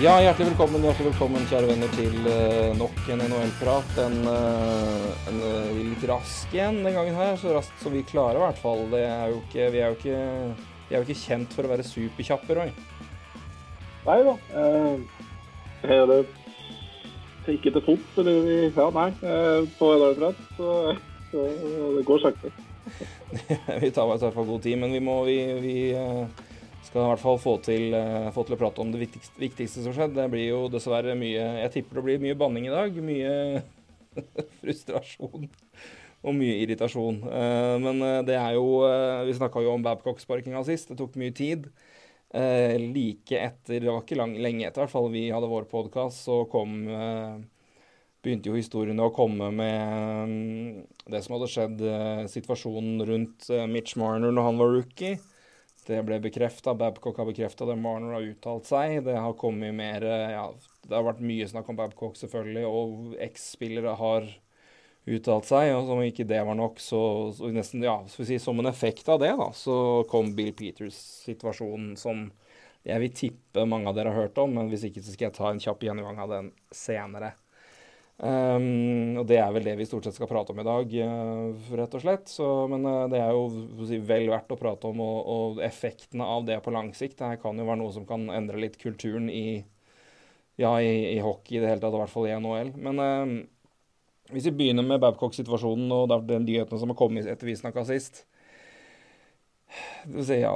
Ja, hjertelig velkommen, hjertelig velkommen, kjære venner, til eh, nok en NHL-prat. En, eh, en eh, litt rask en den gangen her, så raskt som vi klarer i hvert fall. Det er ikke, vi er ikke, vi er jo ikke kjent for å være superkjappe, Roy. Nei da. Eh, er det ikke til fots, eller ja, nei, på NHL-prat. Så, så det går sakte. vi tar oss i hvert fall god tid, men vi må vi, vi skal i hvert fall få til, eh, få til å prate om det viktigste, viktigste som skjedde. Det blir jo dessverre mye Jeg tipper det blir mye banning i dag. Mye frustrasjon og mye irritasjon. Eh, Men eh, det er jo Vi snakka jo om Babcock-sparkinga sist. Det tok mye tid. Like etter Det var ikke lang, lenge etter hvert fall vi hadde vår podkast, så kom begynte jo historiene å komme med mm, det som hadde skjedd, situasjonen rundt Mitch Marner når han var rookie. Det ble bekrefta. Babcock har bekrefta det. Marner har uttalt seg. Det har kommet mer eh, Ja, det har vært mye snakk om Babcock, selvfølgelig, og eks-spillere har uttalt seg. Og som ikke det var nok, så, så nesten, ja, skal vi si, som en effekt av det, da, så kom Bill Peters-situasjonen som jeg vil tippe mange av dere har hørt om, men hvis ikke så skal jeg ta en kjapp gjennomgang av den senere. Um, og det er vel det vi stort sett skal prate om i dag, uh, rett og slett. Så, men uh, det er jo si, vel verdt å prate om, og, og effektene av det på lang sikt. Det her kan jo være noe som kan endre litt kulturen i, ja, i, i hockey i det hele tatt, i hvert fall i NHL. Men uh, hvis vi begynner med Babcock-situasjonen og de nyhetene som har kommet etter vi snakka sist ja,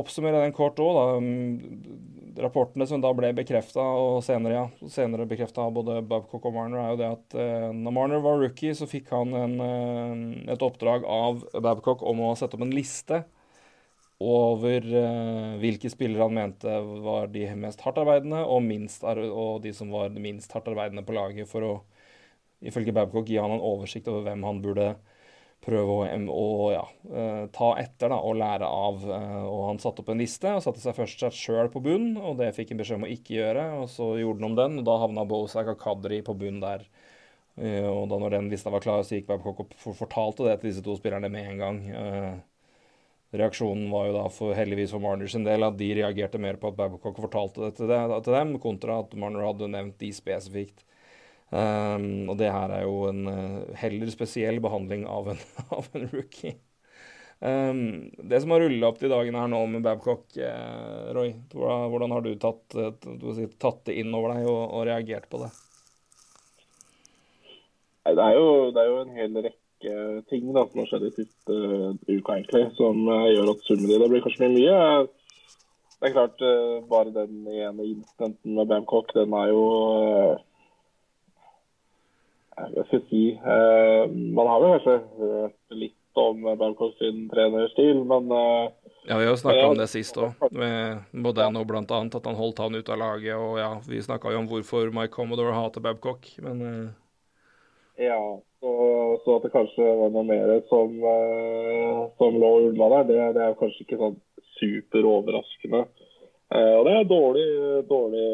Oppsummere den kort òg, da. Mm, Rapportene som da ble bekrefta, og senere, ja, senere bekrefta av både Babcock og Marner, er jo det at eh, når Marner var rookie, så fikk han en, eh, et oppdrag av Babcock om å sette opp en liste over eh, hvilke spillere han mente var de mest hardtarbeidende, og, og de som var minst hardtarbeidende på laget, for å ifølge Babcock gi han en oversikt over hvem han burde prøve å, å ja, eh, ta etter da, og lære av. eh, og han satte opp en liste og satte seg først seg sjøl på bunn, og det fikk han beskjed om å ikke gjøre. og Så gjorde han om den, og da havna Bozak og Kadri på bunn der. Eh, og da når den lista var klar, så gikk Babcock og fortalte det til disse to spillerne med en gang. Reaksjonen var jo da for, heldigvis for Marner sin del at de reagerte mer på at Babcock fortalte det til, det, til dem, kontra at Marner hadde nevnt de spesifikt. Um, og det her er jo en eh, heller spesiell behandling av en, av en rookie. Um, det som har rulla opp de dagene her nå med Babcock, eh, Roy, hvordan, har du tatt, eh, tatt det inn over deg og, og reagert på det? Det, er jo, det er jo en hel rekke ting da, som har skjedd i siste uh, uka, egentlig, som uh, gjør at summen i det blir kanskje mye mye. Det er klart, uh, bare den ene incidenten med Babcock, den er jo Hva skal jeg si uh, Man har vel kanskje hørt litt om Babcock sin trenerstil, men uh, Ja, vi har jo snakka om det sist òg, med blant bl.a. At han holdt han ut av laget. Og ja, vi snakka jo om hvorfor Mike Commodore hater Babcock, men uh... Ja, så, så at det kanskje var noe mer som, eh, som lå unna der, det, det er kanskje ikke sånn superoverraskende. Eh, og det er dårlig, dårlig,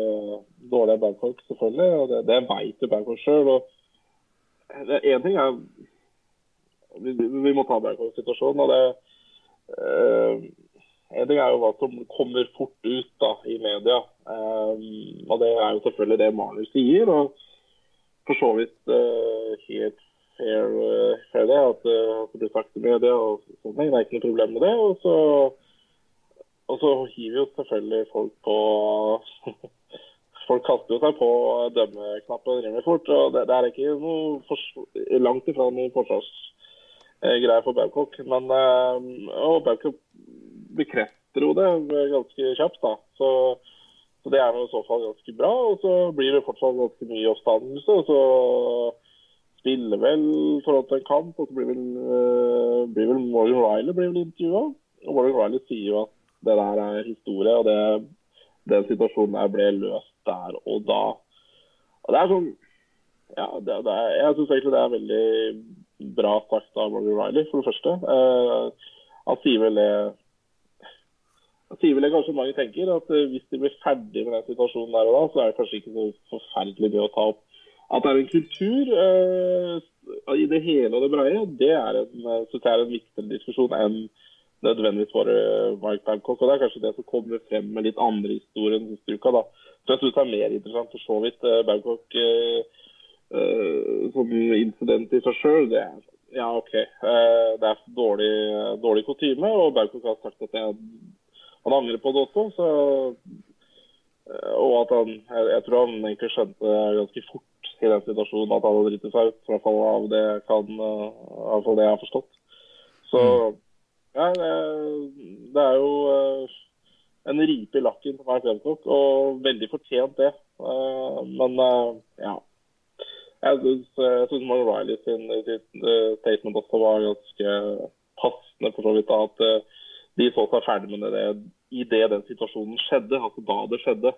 dårlig Bangkok, selvfølgelig, og det, det vet jo Bangkok sjøl. Én ting er vi, vi må ta Bangkok-situasjonen, og det eh, En ting er jo hva som kommer fort ut da, i media. Eh, og det er jo selvfølgelig det Marner sier. og for så vidt eh, helt fair, eh, fair det, at, eh, at det blir sagt i media og sånne ting. Det er ikke noe problem med det. Og så, og så hiver jo selvfølgelig folk på Folk kaster jo seg på dømmeknappen rimelig fort. og Det, det er ikke noe langt ifra noen forsvarsgreier for Babcock. Men eh, og Babcock bekrefter jo det ganske kjapt. da. Så så det er i så fall ganske bra. Og så blir det fortsatt ganske mye oppstandelse. Og så spiller vel forhold til en kamp, og så blir vel, eh, blir vel Morgan Riley blir vel intervjua. Og Morgan Riley sier jo at det der er historie, og det, den situasjonen der ble løst der og da. Og det er sånn Ja, det, det er, jeg syns egentlig det er veldig bra sagt av Roger Riley, for det første. Uh, han sier vel det han sier vel det kanskje mange tenker, at uh, hvis de blir ferdig med den situasjonen der og da, så er det kanskje ikke så forferdelig mye å ta opp. At det er en kultur eh, i det hele og det breie, det er en, synes jeg er en viktigere diskusjon enn nødvendigvis bare Mike Babcock. Og det er kanskje det som kommer frem med litt andre historier siste uka. da. Så jeg synes det er mer interessant for så vidt Bangkok som incident i seg sjøl. Det er ja, OK. det er dårlig, dårlig kutyme, og Bangkok har sagt at er han angrer på det også. Så, eh, og at han jeg, jeg, tror han egentlig skjønte ganske fort i den situasjonen at han hadde dritt seg ut. I hvert fall av det, kan, uh, det jeg har forstått. Så mm. ja, det, det, er jo en ripe i lakken på meg Webcock, og veldig fortjent det. Uh, men ja. Jeg syns Mark Riley sin, sitt statement også var ganske passende for så vidt. at de så seg ferdig med det i det den situasjonen skjedde, altså da det skjedde,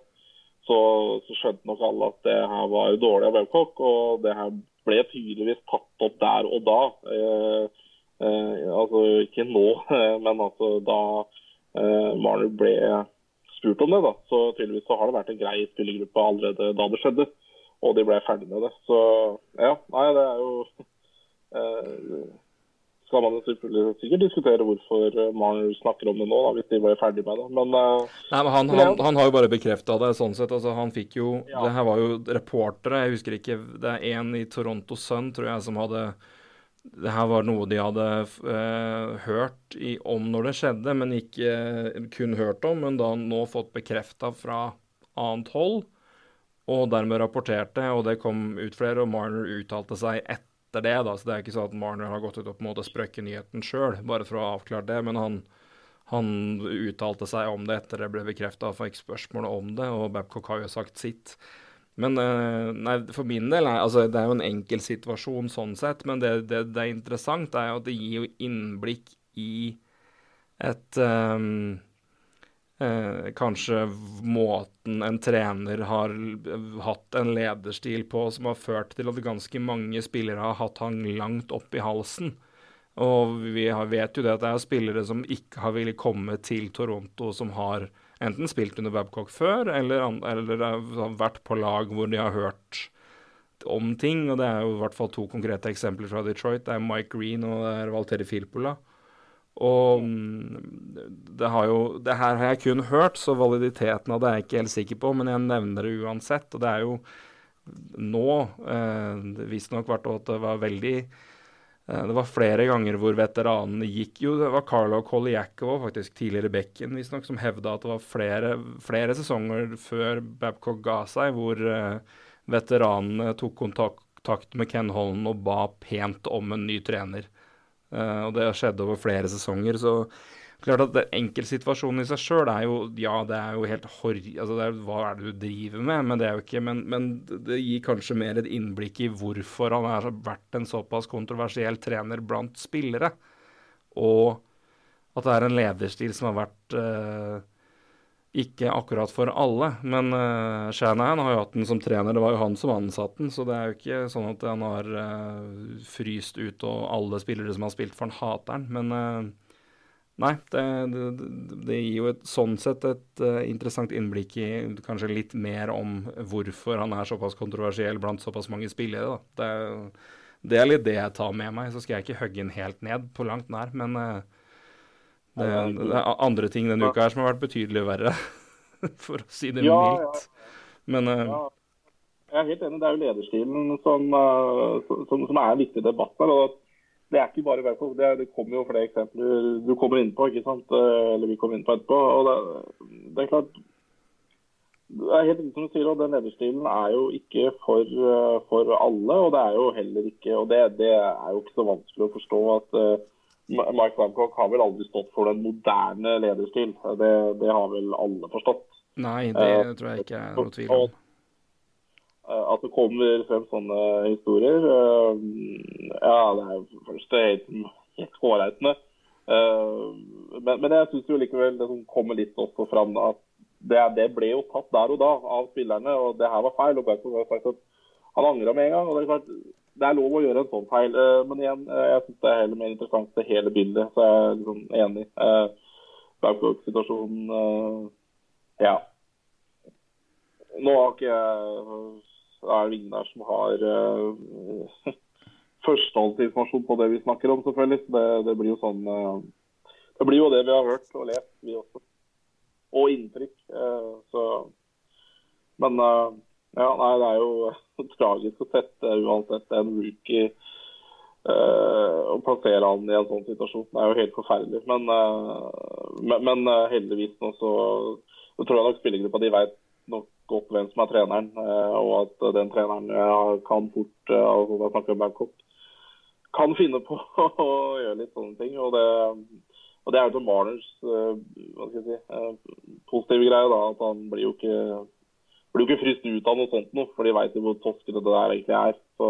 så, så skjønte nok alle at det her var jo dårlig av Babcock. Og det her ble tydeligvis tatt opp der og da. Eh, eh, altså ikke nå, men altså da eh, Marner ble spurt om det. da, Så tydeligvis så har det vært en grei spillergruppe allerede da det skjedde. Og de ble ferdig med det. Så ja, nei, det er jo eh, skal man sikkert diskutere hvorfor eh, Marner snakker om det nå, da, hvis de ble ferdig med det. Men, uh, Nei, men han, han, han, har jo bare bekrefta det sånn sett. altså Han fikk jo ja. Det her var jo reportere, jeg husker ikke Det er en i Toronto Sun, tror jeg, som hadde det her var noe de hadde eh, hørt i, om når det skjedde, men ikke eh, kun hørt om, men da nå fått bekrefta fra annet hold, og dermed rapporterte, og det kom ut flere, og Marner uttalte seg etter det. da, så Det er ikke sånn at Marner har gått ut og på en måte sprøkket nyheten sjøl, bare for å ha avklart det. Men han, han uttalte seg om det etter det ble bekrefta fikk spørsmål om det, og Babcock har jo sagt sitt. Men eh, nei, for min del altså, det er jo en enkel situasjon sånn sett, men det, det, det er interessant er jo at det gir jo innblikk i et um, eh, kanskje måten en trener har hatt en lederstil på som har ført til at ganske mange spillere har hatt han langt opp i halsen. Og vi vet jo det at det er spillere som ikke har villet komme til Toronto, som har enten spilt under Babcock før, eller, eller har vært på lag hvor de har hørt om ting. Og det er jo i hvert fall to konkrete eksempler fra Detroit. Det er Mike Green og det er Valteri Filpola. Og mm, det, har jo, det her har jeg kun hørt, så validiteten av det er jeg ikke helt sikker på, men jeg nevner det uansett. Og det er jo nå eh, visstnok vært at det var veldig Det var flere ganger hvor veteranene gikk jo Det var Carlo Koliakov, faktisk tidligere bekken, visstnok, som hevda at det var flere, flere, sesonger før Babcock ga seg, hvor eh, veteranene tok kontakt med Ken Holland og ba pent om en ny trener. Uh, og det har skjedd over flere sesonger. Så klart at enkeltsituasjonen i seg sjøl er jo Ja, det er jo helt hor... Altså, er, hva er det du driver med? Men det ikke men, men, det gir kanskje mer et innblikk i hvorfor han har vært en såpass kontroversiell trener blant spillere. Og at det er en lederstil som har vært uh, ikke akkurat for alle, men uh, Shanahan har jo hatt den som trener. Det var jo han som ansatte den, så det er jo ikke sånn at han har uh, fryst ut og alle spillere som har spilt for han, hater han. Men uh, nei, det, det, det, gir jo et, sånn sett et uh, interessant innblikk i kanskje litt mer om hvorfor han er såpass kontroversiell blant såpass mange spillere. da. Det, det er litt det jeg tar med meg. Så skal jeg ikke hogge den helt ned på langt nær, men det, det, er andre ting denne uka her som har vært betydelig verre, for å si det ja, mildt. Men uh, ja. Jeg er helt enig. Det er jo lederstilen som, uh, som, som er en viktig debatt her. og Det er ikke bare Werkhoff. Det, det, kommer jo flere eksempler du kommer inn på, ikke sant? Eh, eller vi kommer inn på etterpå. og Det, det er klart det er helt riktig som du sier, og Den lederstilen er jo ikke for, for, alle. og Det er jo heller ikke, og det, det er jo ikke så vanskelig å forstå at uh, Mike Babcock har vel aldri stått for den moderne lederstil. Det, det har vel alle forstått. Nei, det tror jeg ikke er noe tvil om. Uh, at det kommer frem sånne historier, uh, ja, det er først helt, helt hårreisende. Men, men, jeg syns likevel det som kommer litt også fram at det, det, ble jo tatt der og da av spillerne, og det her var feil. og Babcock har sagt at han angra med en gang. og det er klart det er lov å gjøre en sånn feil. Eh, men igjen, eh, jeg syns det er heller mer interessant det hele bildet. Så jeg er liksom enig. Eh, Babcock-situasjonen eh, Ja. Nå har ikke jeg Det er ingen der som har uh, førstehåndsinformasjon på det vi snakker om, selvfølgelig. Det, det blir jo sånn uh, Det blir jo det vi har hørt og lest, vi også. Og inntrykk. Uh, så Men ja, nei, det er jo tragisk å sette uansett en rookie uh, plassere han i en sånn situasjon. Det er jo helt forferdelig. Men, uh, men, men uh, heldigvis nå så, tror jeg nok spillergruppa de vet nok godt hvem som er treneren, og at den treneren kan fort altså da snakker vi Babcock, kan finne på å gjøre litt sånne ting. og det og Det er jo til Marners hva skal jeg si, positive greie, da, at han blir jo ikke blir jo ikke fryst ut av noe sånt noe, for de veit jo hvor toskete det der egentlig er. Så,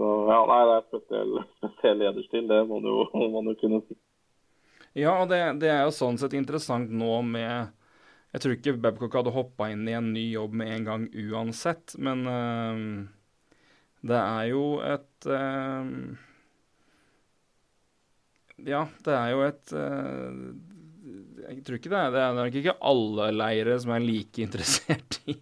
så ja, nei, det er spesiell, spesiell lederstil, det må man jo kunne si. Ja, og det, det, er jo sånn sett interessant nå med Jeg tror ikke Babcock hadde hoppa inn i en ny jobb med en gang uansett, men uh, det er jo et uh, Ja, det er jo et uh, jeg tror ikke det. er Det er nok ikke alle leire som er like interessert i,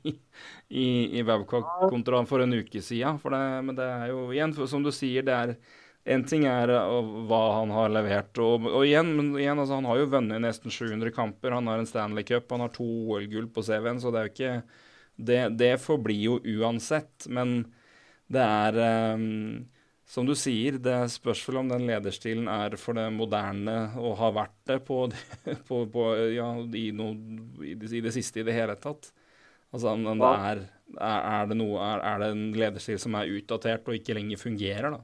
i, i Babcock kontra for en uke siden. For men det er jo igjen, som du sier, det er en ting er uh, hva han har levert. Og, og igjen, men igjen altså, han har jo vunnet nesten 700 kamper. Han har en Stanley Cup, han har to OL-gull på CV-en, så det er jo ikke Det, det forblir jo uansett. Men det er um, som du sier, det spørs vel om den lederstilen er for det moderne og har vært det på, på, på ja, i, no, i, det, i, det, siste i det hele tatt. Altså om det er, er, det noe, er, er, det en lederstil som er utdatert og ikke lenger fungerer, da?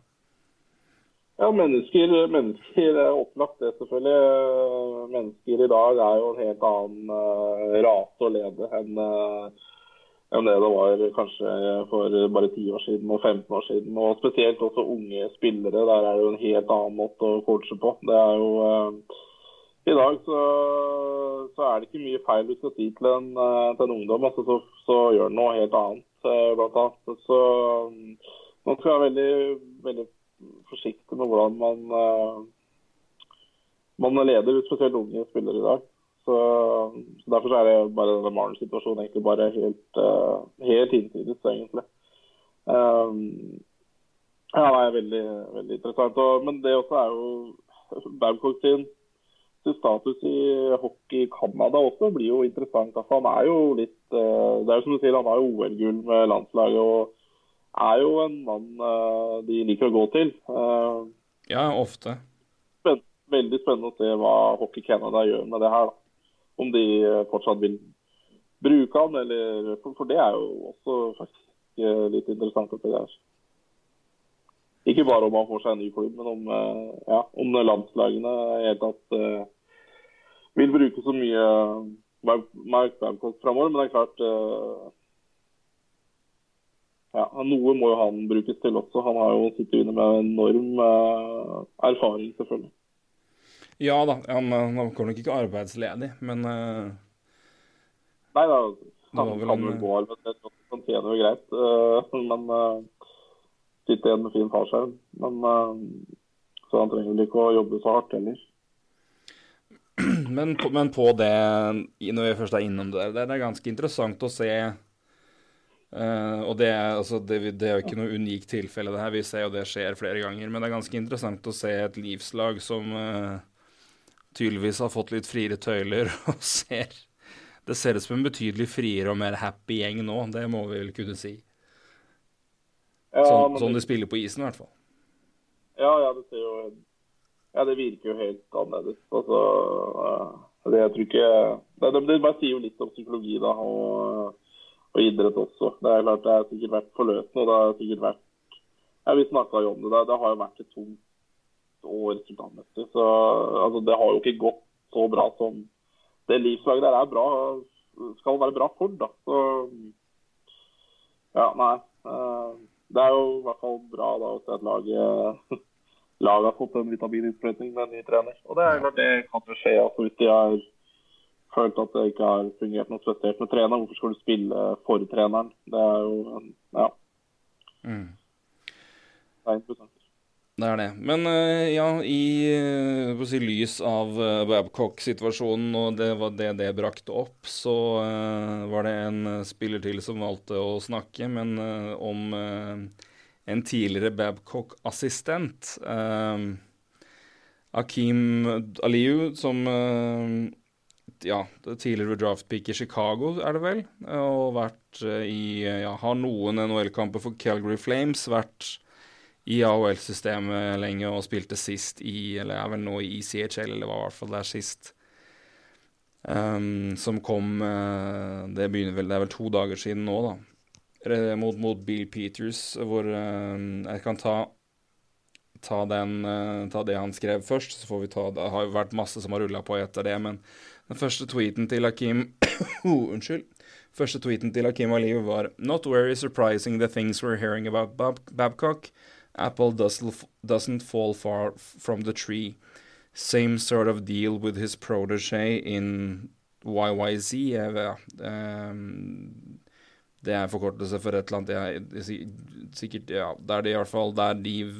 Ja, mennesker, mennesker er opplagt det, selvfølgelig. Mennesker i dag er jo en helt annen uh, rase å lede enn uh, enn det det var kanskje for bare 10 år siden og 15 år siden. Og spesielt også unge spillere. Der er det jo en helt annen måte å coache på. Det er jo uh, I dag så, så, er det ikke mye feil du skal si til en, til en ungdom. Altså, så, så, gjør den noe helt annet, blant annet. Så man skal være veldig, veldig forsiktig med hvordan man, man leder spesielt unge spillere i dag. Så, så Derfor er det bare denne Maren-situasjonen egentlig bare helt, uh, helt innsides, egentlig. Um, ja, det er veldig, veldig interessant. Og, men det også er jo Babcock sin, sin status i hockey i Canada også blir jo interessant. Altså, han er jo litt uh, Det er jo som du sier, han har jo OL-gull med landslaget og er jo en mann uh, de liker å gå til. ja, ofte. Spenn, veldig spennende å se hva Hockey Canada gjør med det her. da om de eh, fortsatt vil bruke han, eller For det er jo også faktisk eh, litt interessant. at det er. Ikke bare om han får seg en ny klubb, men om, eh, ja, om landslagene i hele tatt vil bruke så mye Mark Babcock framover. Men det er klart ja, Noe må jo han brukes til også. Han har jo sittet inne med enorm uh, erfaring, selvfølgelig. Ja da, han, han var nok ikke arbeidsledig, men uh, Nei da, han kan vel gå arbeidsledig, han tjener jo greit. Men sitter igjen med fin fallskjerm. Men så han trenger vel ikke å jobbe så hardt heller. Men men på, det, når vi først er innom det, det er ganske interessant å se uh, og det er, altså, det, det er, jo ikke noe unikt tilfelle, det her. Vi ser jo det skjer flere ganger. Men det er ganske interessant å se et livslag som uh, tydeligvis har fått litt friere tøyler og ser Det ser ut som en betydelig friere og mer happy gjeng nå, det må vi vel kunne si. Ja, sånn, sånn de spiller på isen, i hvert fall. Ja, ja, det ser jo Ja, det virker jo helt annerledes. Altså, det jeg tror ikke det, det, det bare sier jo litt om psykologi, da, og, og idrett også. Det er klart det har sikkert vært forløsende, og det har sikkert vært ja, Vi snakka jo om det. Det, har jo vært et tungt år resultatmessig. Så altså, det har jo ikke gått så bra som det livslaget der er bra, skal være bra for. da. Så ja, nei. Eh, det er jo i hvert fall bra da at laget, laget har fått en vitamininnsprøytning med en ny trener. Og det er klart det kan jo skje at hvis de har følt at det ikke har fungert noe spesielt med treneren, hvorfor skal du spille for treneren? Det er jo ja. Mm. er interessant. Det er det. Men eh, ja, i eh, si, lys av uh, Babcock-situasjonen og det var det det brakte opp, så uh, var det en eh, spiller til som valgte å snakke, men uh, om uh, en tidligere Babcock-assistent. Akim Aliyu, som eh, ja, tidligere draftpick i Chicago, er det vel, og vært eh, i ja, Har noen NHL-kamper for Calgary Flames, vært i AHL-systemet lenge og spilte sist i Eller er vel nå i ECHL, eller var i hvert fall der sist. Um, som kom uh, Det begynner vel Det er vel to dager siden nå, da. Mot, mot Bill Peters, hvor uh, jeg kan ta Ta, den, ta det han skrev først, så får vi ta Det har jo vært masse som har rulla på etter det, men den første tweeten til Hakim oh, Unnskyld. Første tweeten til Hakim Aliyu var Not very surprising the things we're hearing about Bab Babcock. Apple doesn't, fall far from the tree. Same sort of deal with his protege in YYZ. Ja. ehm, det er forkortelse for et eller annet jeg, jeg, Sikkert, ja. Det er det i hvert fall der, de,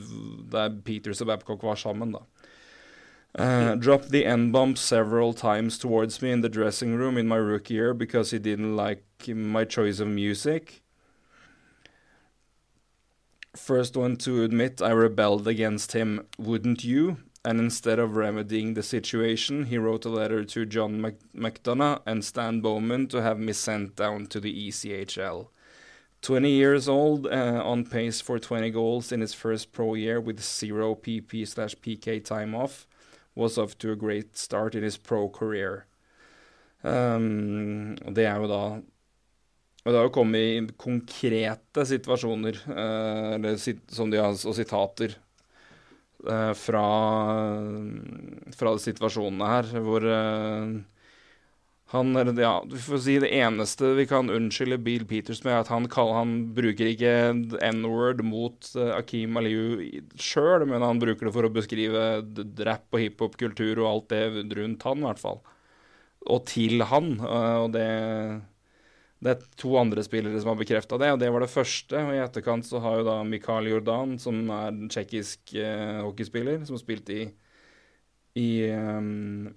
der Peters og Babcock var sammen, da. Uh, dropped the N-bomb several times towards me in the dressing room in my rookie year because he didn't like my choice of music. First one to admit I rebelled against him, wouldn't you? And instead of remedying the situation, he wrote a letter to John Mc- McDonough and Stan Bowman to have me sent down to the ECHL. 20 years old, uh, on pace for 20 goals in his first pro year with zero PP slash PK time off, was off to a great start in his pro career. Um, og det er jo da Og det har jo kommet i konkrete situasjoner, uh, eller som de har, og sitater, uh, fra, fra situasjonene her, hvor eh, han Ja, vi får si det eneste vi kan unnskylde Bill Peters med, er at han, kaller, han bruker ikke n-word mot uh, Akeem Aliyu sjøl, men han bruker det for å beskrive rap og hiphop-kultur og alt det rundt han, i hvert fall. Og til han. Uh, og det det er to andre spillere som har bekrefta det, og det var det første. Og i etterkant så har jo da Mikael Jordan, som er en tsjekkisk uh, hockeyspiller, som spilte i i ehm,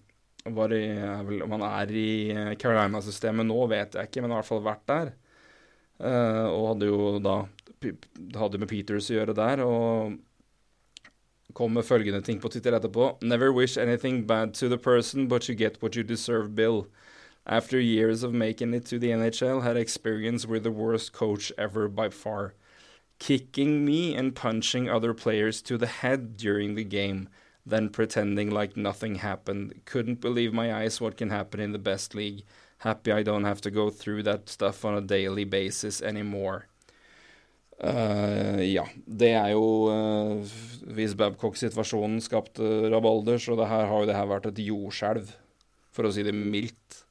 var i, vel, Om han er i eh, Carolina-systemet nå, vet jeg ikke, men har i hvert fall vært der. Uh, og hadde jo da hadde med Peters å gjøre der, og kom med følgende ting på Twitter etterpå. Never wish anything bad to the person, but you get what you deserve, Bill. After years of making it to the NHL, had experience with the worst coach ever by far. Kicking me and punching other players to the head during the game, then pretending like nothing happened. Couldn't believe my eyes what can happen in the best league. Happy I don't have to go through that stuff on a daily basis anymore. Uh, ja, det er jo uh, Hvis Babcock-situasjonen skapte rabalder, så det her har jo det her vært et jordskjelv, for å si det mildt.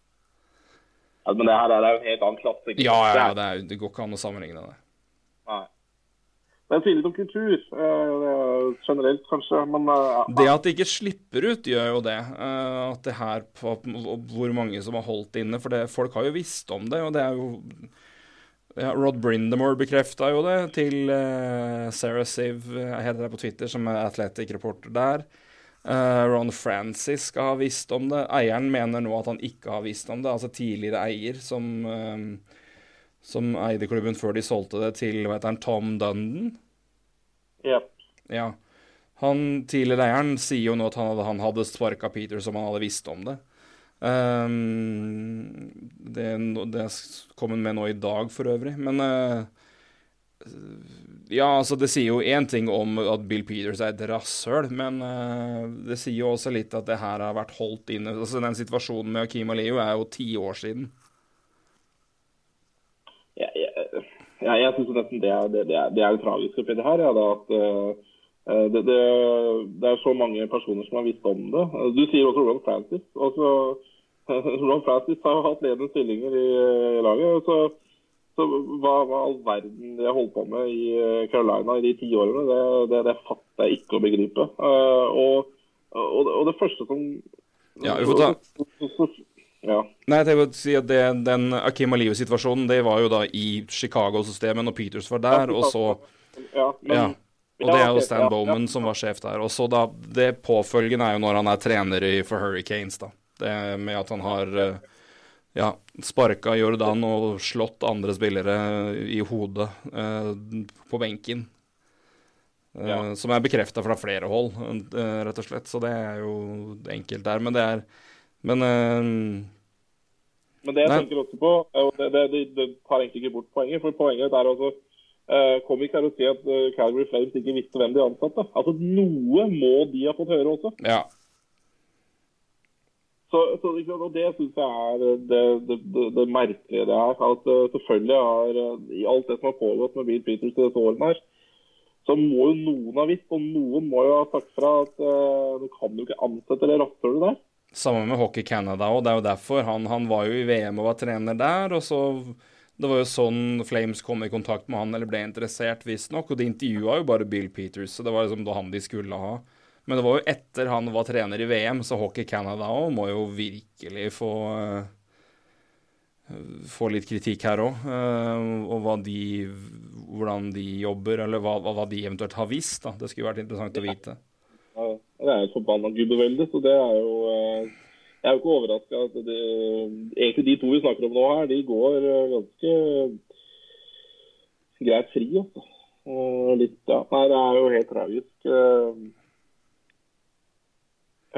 Ja, men det her er jo en helt annen klasse. Ja, ja, ja det, er, det går ikke an å sammenligne det. Nei. Det sier litt om kultur, eh, er generelt kanskje, men eh. Det at det ikke slipper ut, gjør jo det. eh, at det her på, Hvor mange som har holdt inne. For det, folk har jo visst om det, og det er jo ja, Rod Brindamore bekrefta jo det til uh, Sarah Siv, jeg heter det på Twitter, som er Athletic-reporter der. Eh, Ron Francis skal ha visst om det. Eieren mener nå at han ikke har visst om det. Altså tidligere eier som, eh, som eide klubben før de solgte det til hva heter han, Tom Dundon. Ja. Ja. Han tidligere eieren sier jo nå at han hadde, han hadde sparka Peter som han hadde visst om det. Um, det, det kom han med nå i dag, for øvrig. Men uh, Ja, altså, det sier jo én ting om at Bill Peters er et rasshøl, men uh, det sier jo også litt at det her har vært holdt inne. Altså, Den situasjonen med Akeem Aliyu er jo ti år siden. Ja, jeg, ja, jeg syns nesten det er det, det, er, det er oppi det her. Ja, det, at eh, det, det, er så mange personer som har visst om det. Du sier også Ron Francis. Også, Ron Francis har jo hatt ledende stillinger i, i laget. Så, så hva, hva all verden de har holdt på med i eh, Carolina i de ti årene, det, det, det fatter jeg ikke å begripe. Eh, og, og, og det første som Ja, vi får ta- Ja. Nei, jeg vil si at det, Den Akim Aliyu-situasjonen det var jo da i Chicago-systemet når Peters var der, og så Ja, men, Ja. Og det er jo Stan Bowman som var sjef der. Og så da, Det påfølgende er jo når han er trener i, for Hurricanes, da. Det med at han har eh, ja, sparka Jordan og slått andre spillere i hodet eh, på benken. Eh, Ja. Som er bekrefta fra flere hold, eh, rett og slett. Så det er jo enkelt der. Men det er Men eh, Men det jeg Nei. tenker også på, er det, det, det, det tar egentlig ikke bort poenget. For poenget er altså Uh, Kom ikke her og si at uh, Calgary Flames ikke visste hvem de ansatte. Altså Noe må de ha fått høre også. ja. Så, så og Det syns jeg er det, det, det, det merkelige det er. At eh, selvfølgelig eh, I alt det som har pågått med Bill Peters i disse årene her, så må jo noen ha visst, og noen må jo ha sagt fra at du kan jo ikke ansette det rasshølet der. Samme med Hockey Canada òg. Det er jo derfor han, han var jo i VM og var trener der. og så Det var jo sånn Flames kom i kontakt med han, eller ble interessert, visstnok. Og de intervjua jo bare Bill Peters, så det var liksom da han de skulle ha. Men det var jo etter han var trener i VM, så Hockey Canada òg må jo virkelig få eh, få litt kritikk her òg. og hva de, hvordan de jobber, eller hva, hva de eventuelt har visst. da. Det skulle vært interessant å vite. Ja, det er et forbanna gubbevelde, så det er jo eh, Jeg er jo ikke overraska at det, egentlig de to vi snakker om nå her, de går eh, ganske greit fri, Også. Og litt, ja. Nei, det er jo helt tragisk, eh,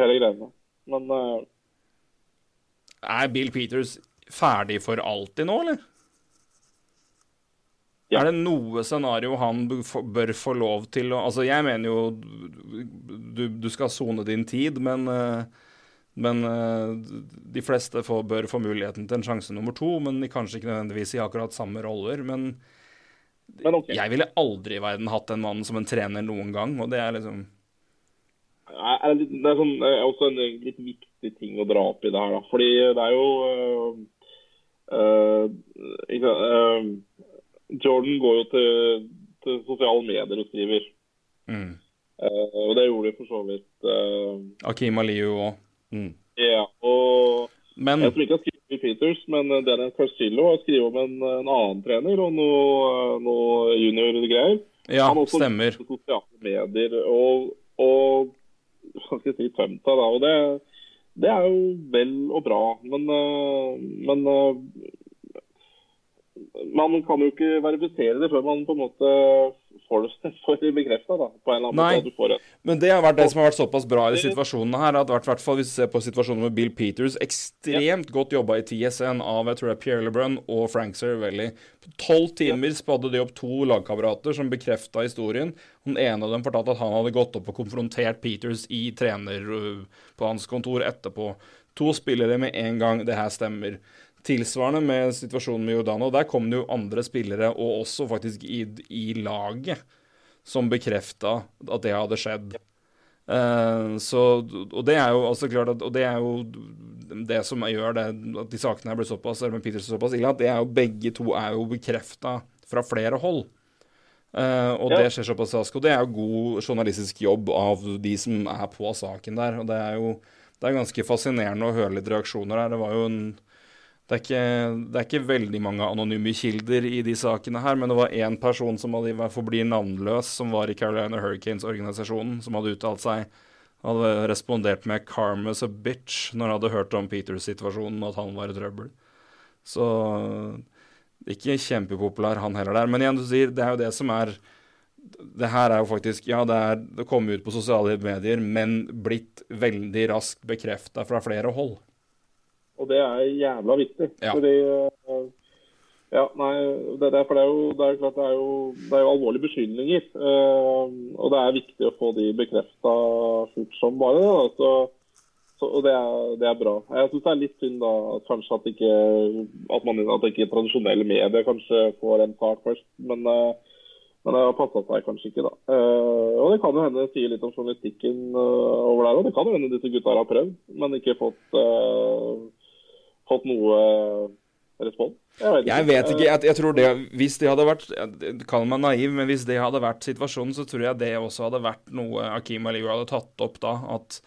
hele greiene. Men eh, Er Bill Peters ferdig for alltid nå, eller? Ja. Er det noe scenario han bør få lov til å Altså, jeg mener jo du, du skal sone din tid, men eh, men eh, de fleste får, bør få muligheten til en sjanse nummer to, men kanskje ikke nødvendigvis i akkurat samme roller. Men Men okay. jeg ville aldri i verden hatt den mannen som en trener noen gang, og det er liksom det, er sånn, også en eh, litt viktig ting å dra opp i det her. Da. Fordi det er jo øh, øh, ikke, øh, Jordan går jo til, til sosiale medier og skriver. mm. Uh, og det gjorde de for så vidt Uh, Akim Aliu òg. Mm. Ja. Og Men jeg tror ikke han skriver Peters, men eh, Daniel Carcillo har skrevet om en, en annen trener og noe, noe junior-greier. ja, Han også stemmer. sosiale medier og, og skal jeg si, tømta, da. Og det, det er jo vel og bra, men, men man kan jo ikke verifisere det før man på en måte får det får bekrefta. Nei. måte. du får det. Men det har vært det som har vært såpass bra i situasjonene her, at hvert fall hvis du ser på situasjonen med Bill Peters, ekstremt godt jobba i TSN av jeg tror det er Pierre LeBrun og Frank Cervelli. På tolv timer spadde de opp to lagkamerater som bekrefta historien. Den ene av dem fortalte at han hadde gått opp og konfrontert Peters i trener øh, på hans kontor etterpå. To spillere med en gang. Det her stemmer. Tilsvarende med situasjonen med Jordano. Der kom det jo andre spillere, og også faktisk i, i laget, som bekrefta at det hadde skjedd. Uh, så, og det er jo altså klart at, og det er jo det som gjør det, at de sakene her blir såpass, eller med Peterson såpass ille, at det er jo begge to er jo bekrefta fra flere hold. Uh, og Ja. det skjer såpass raskt. Og det er jo god journalistisk jobb av de som er på saken der. Og det er jo det er ganske fascinerende å høre litt reaksjoner her. Det var jo en det er, ikke, det er ikke veldig mange anonyme kilder i de sakene her, men det var én person som hadde, i hvert fall blir navnløs, som var i Carolina Hurricanes-organisasjonen, som hadde uttalt seg. Hadde respondert med 'Karma's a bitch' når han hadde hørt om Peters situasjonen og at han var i trøbbel. Så ikke kjempepopulær han heller der. Men igjen, du sier, det er jo det som er Det her er jo faktisk Ja, det er det kom ut på sosiale medier, men blitt veldig raskt bekrefta fra flere hold. Og det er jævla viktig. Ja. Fordi øh, Ja, nei, det, er- for det er jo, det er klart det er jo, det er jo alvorlige beskyldninger. øh, og det er viktig å få de bekrefta fort som bare det. Da. Så, så, og det er, det er bra. Jeg syns det er litt synd da, kanskje at ikke, at man, at ikke tradisjonelle medier kanskje får en sak først. Men, øh, men det har passa seg kanskje ikke, da. Eh, og det kan jo hende sier litt om journalistikken over der òg. Det kan jo hende disse gutta har prøvd, men ikke fått, fått noe øh, respons. Jeg vet ikke. Jeg vet ikke. Jeg, jeg tror det Hvis det hadde vært Kall meg naiv, men hvis det hadde vært situasjonen, så tror jeg det også hadde vært noe Akim Aliyu hadde tatt opp da. At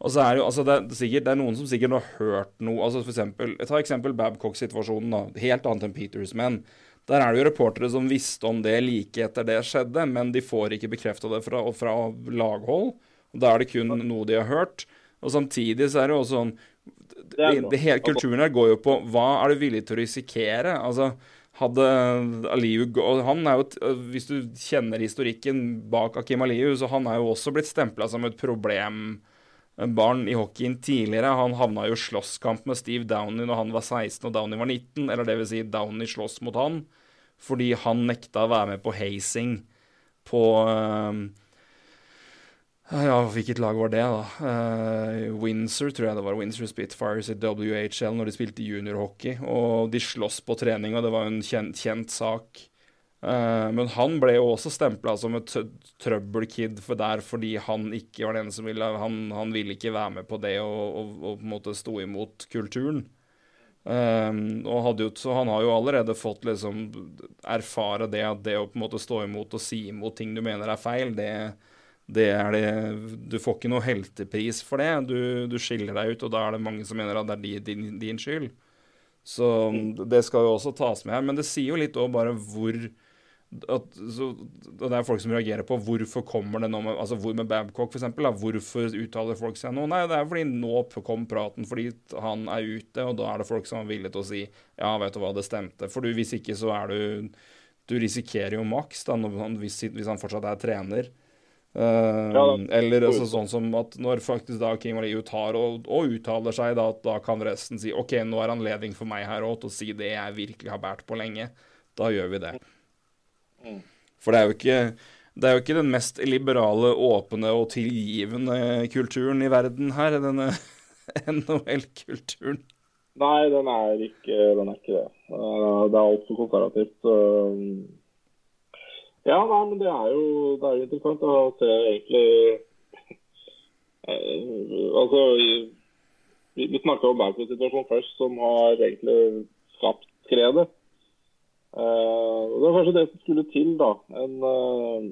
og så er det jo, altså det er, sikkert, det er noen som sikkert har hørt noe altså for eksempel, Ta eksempel Babcock-situasjonen. da, Helt annet enn Peters. Men Der er det jo reportere som visste om det like etter det skjedde, men de får ikke bekrefta det fra, fra laghold. Da er det kun noe de har hørt. Og samtidig så er det jo også sånn Det det, Hele kulturen her går jo på hva er du villig til å risikere? Altså, hadde Aliu han er jo, Hvis du kjenner historikken bak Akim Aliu, så han er jo også blitt stempla som et problembarn i hockeyen tidligere. Han havna jo i slåsskamp med Steve Downey når han var 16 og Downey var 19, eller det vil si Downey slåss mot han, fordi han nekta å være med på hazing på eh, ja, hvilket lag var det, da? Uh, Windsor, tror jeg det var. Windsor Spitfires i WHL når de spilte juniorhockey. Og de sloss på trening, og det var en kjent, kjent sak. Uh, men han ble jo også stempla som et trøbbelkid for der fordi han ikke var den som ville Han, han ville ikke være med på det og, og, og på en måte stå imot kulturen. Eh, og jo, han har jo allerede fått liksom erfare det at det å på en måte stå imot og si imot ting du mener er feil, det, det er det Du får ikke noe heltepris for det. Du, du skiller deg ut, og da er det mange som mener at det er din, din skyld. Så det skal jo også tas med her. Men det sier jo litt òg bare hvor at, så, Det er folk som reagerer på hvorfor kommer det nå med altså hvor med Babcock, eksempel, Hvorfor uttaler folk seg nå? Nei, det er fordi nå kom praten fordi han er ute, og da er det folk som er villige til å si ja, vet du hva, det stemte. For du, hvis ikke så er du Du risikerer jo maks hvis, hvis han fortsatt er trener. Eh, Ja, eller altså, sånn som at når faktisk da Kim Aliu tar og, og uttaler seg, da, da kan resten si OK, nå er anledning for meg her òg til å si det jeg virkelig har båret på lenge. Da gjør vi det. Mm. For det er jo ikke det er jo ikke den mest liberale, åpne og tilgivende kulturen i verden her, denne NHL-kulturen. Nei, den er ikke, den er ikke det. Eh, Det er altfor konservativt. Ja, nei, men det er jo, det er interessant å se egentlig eh, Altså, vi, vi snakka om Babcock-situasjonen først, som har egentlig skapt skredet. Uh, det var kanskje det som skulle til, da. En, uh,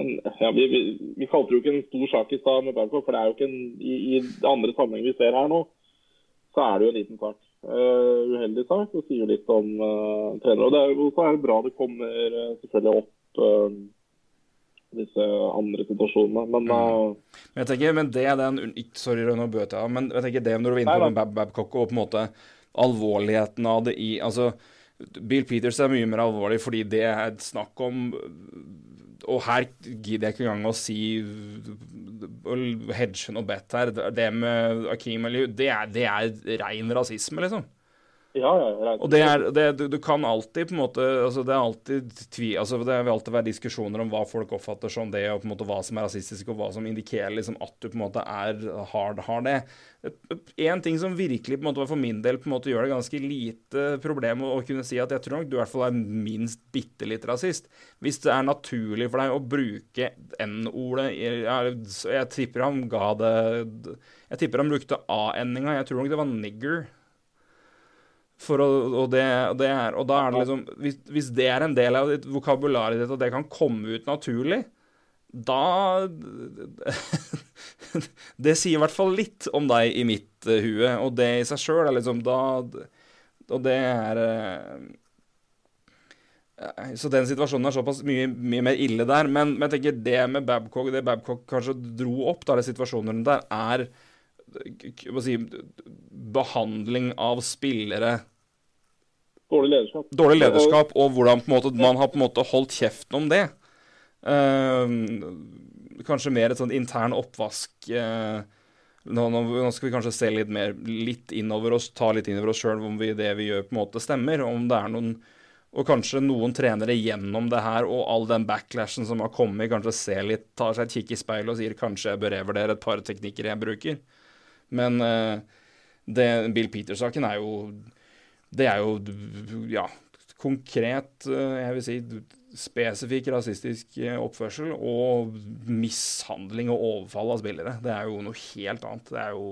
en ja, vi, vi, vi kalte det jo ikke en stor sak i stad med Babcock, for det er jo ikke en, i, i andre sammenheng vi ser her nå, så er det jo en liten sak. Eh, uheldig sak, og sier litt om uh, trenere. Og det er jo så er det bra det kommer uh, selvfølgelig opp uh, disse andre situasjonene. Men eh, Men jeg tenker, men det er den Sorry, nå bøt jeg av, men jeg tenker det når du vinner på med Bab Babcock og på en måte alvorligheten av det i Altså, Bill Peters er mye mer alvorlig fordi det er et snakk om Og her gidder jeg ikke engang å si hedge noe bet her. Det med Akeem Aliyu, det det er rein rasisme, liksom. Ja, ja, Og det er, det, du, du kan alltid på en måte altså Det er alltid tvi, altså det vil alltid være diskusjoner om hva folk oppfatter som det, og på en måte hva som er rasistisk, og hva som indikerer liksom at du på en måte er hard, har det. En ting som virkelig på en måte for min del på en måte gjør det ganske lite problem å, kunne si at jeg tror nok du i hvert fall er minst bitte litt rasist. Hvis det er naturlig for deg å bruke N-ordet jeg, jeg tipper han ga det Jeg tipper han brukte A-endinga. Jeg tror nok det var nigger. For å, og, det, og, det er, og da er det liksom hvis, hvis det er en del av ditt vokabular ditt, og det kan komme ut naturlig, da Det sier i hvert fall litt om deg i mitt uh, hue, og det i seg sjøl er liksom da Og det er uh, Så den situasjonen er såpass mye, mye mer ille der. Men, men jeg tenker det med Babcock, det Babcock kanskje dro opp, da, det situasjonen rundt der, er si, behandling av spillere Dårlig lederskap. Dårlig lederskap, og hvordan måte, man har på en måte holdt kjeften om det. Uh, kanskje mer et sånn intern oppvask uh, nå, nå skal vi kanskje se litt mer litt innover oss, ta litt innover oss sjøl om vi, det vi gjør, på en måte stemmer. Om det er noen Og kanskje noen trenere gjennom det her og all den backlashen som har kommet, kanskje ser litt, tar seg et kikk i speilet og sier kanskje jeg bør revurdere et par teknikker jeg bruker. Men eh, det, Bill Peters-saken er jo Det er jo ja, konkret, eh, jeg vil si spesifikk rasistisk eh, oppførsel og mishandling og overfall av spillere. Det er jo noe helt annet. Det er jo,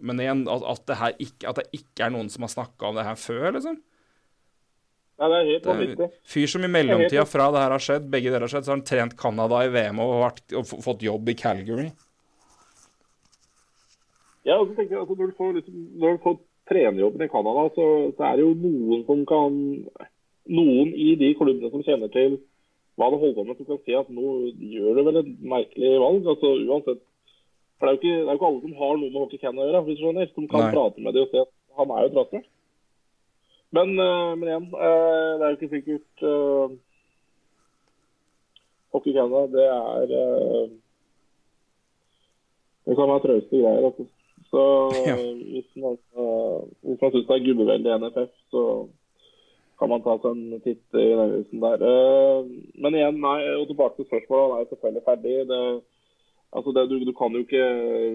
men igjen, at, at, det her ikke, at det ikke er noen som har snakka om det her før, liksom. Nei, det er helt vanvittig. fyr som i mellomtida fra det her har skjedd, begge deler har skjedd, så har han trent Canada i VM og, vært, og fått jobb i Calgary. Ja, og så tenker jeg altså, Når du får, liksom, når du får trenerjobben i Canada, så, så er det jo noen som kan noen i de klubbene som kjenner til hva det holder på med, som kan si at nå gjør du vel et merkelig valg. altså uansett. For det er jo ikke, det er jo ikke alle som har noe med hockey can å gjøre, hvis du skjønner. Som kan Nei. prate med dem og se at han er jo trasig. Men, eh, men igjen, eh, det er jo ikke sikkert uh, Hockey Canada, det er uh, Det kan være trauste greier. Altså. Så Ja. hvis man, hvis man syns det er gubbeveldig i NFF, så kan man ta seg en titt i den avisen der. Eh, men igjen, nei, og tilbake til spørsmålet. Han er selvfølgelig ferdig. Det, altså det, du, du, kan jo ikke,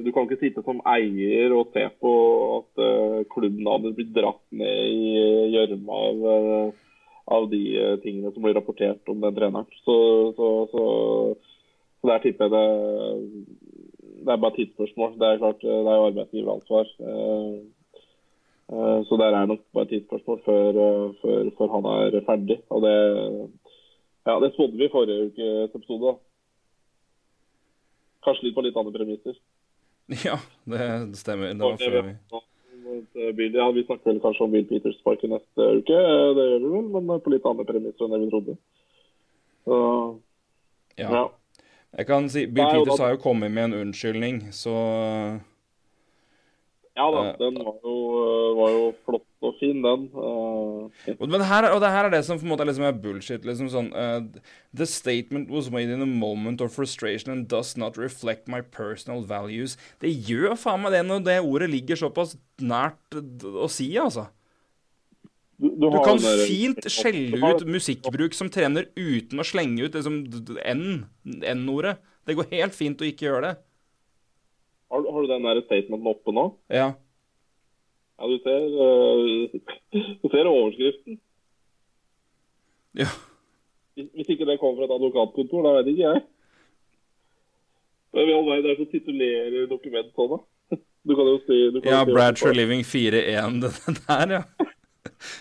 du kan ikke sitte som eier og se på at uh, hadde blitt dratt ned i gjørma av, eh, av de eh, tingene som blir rapportert om den treneren. Så, så, så, så der tipper jeg det det er bare tidsspørsmål. Det er klart, eh, det er jo arbeidsgiveransvar. Eh, eh, Så der er nok bare tidsspørsmål før, før, før han er ferdig. Og det, ja, det spådde vi i forrige ukes episode. Kanskje litt på litt andre premisser. Ja, det stemmer. Det var før vi ja, vi snakker vel kanskje om Bill Peters spark i neste uke, det gjør vi vel, men på litt andre premisser enn det vi trodde. Så, Ja. ja. Jeg kan si Bill Nei, Peters da- har jo kommet med en unnskyldning, så Ja da, Eh, den var jo, var jo flott og fin, den. Eh, Men her, og det her er det som på en måte liksom er bullshit. liksom sånn eh, The statement was made in a moment of frustration and does not reflect my personal values. Det gjør faen meg det når det ordet ligger såpass nært å si, altså. Du, Du du kan der- fint skjelle ut musikkbruk som trener uten å slenge ut liksom N-ordet. Det går helt fint å ikke gjøre det. Har, har du den der statementen oppe nå? Ja. Ja, du ser, uh, du ser overskriften. Ja. Hvis hvis ikke det kommer fra et advokatkontor, da vet ikke jeg. Hvem i all verden er det som titulerer dokument sånn, da? Du kan jo si du kan ja, Bradshaw Living 4-1, det der, ja.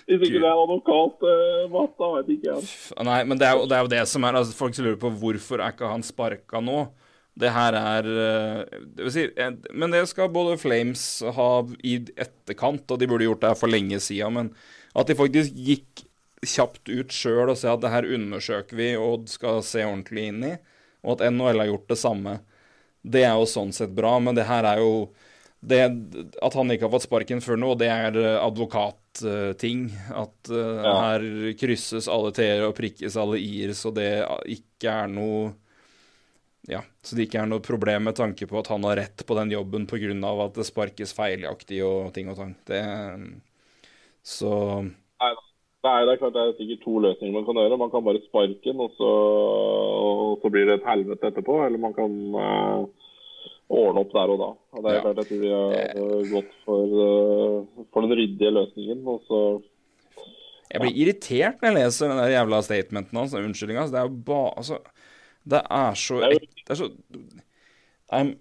Hvis ikke det er advokat, uh, Matt, da vet ikke jeg. Nei, men det er, jo, det er jo det som er altså, Folk lurer på hvorfor er ikke han sparka nå. Det her er eh, det si, eh, Men det skal både Flames ha i etterkant, og de burde gjort det her for lenge siden. Men at de faktisk gikk kjapt ut sjøl og sa at det her undersøker vi og skal se ordentlig inn i, og at NHL har gjort det samme, det er jo sånn sett bra. Men det her er jo det, At han ikke har fått sparken før nå, det er eh, advokatting. At uh, Ja. her krysses alle t-er og prikkes alle i-er, så det ikke er noe Ja, så det ikke er noe problem med tanke på at han har rett på den jobben pga. at det sparkes feilaktig og ting og tang. Det Så Nei. Nei, det er klart det er sikkert to løsninger man kan gjøre. Man kan bare sparke den, og så, og så blir det et helvete etterpå. Eller man kan eh, ordne opp der og da. Det er Ja. klart jeg tror vi har gått for, eh, for den ryddige løsningen. Og så Jeg blir irritert når jeg leser den jævla statementen hans, den unnskyldninga. Altså, det er jo bare Altså, det er så Det er så I'm.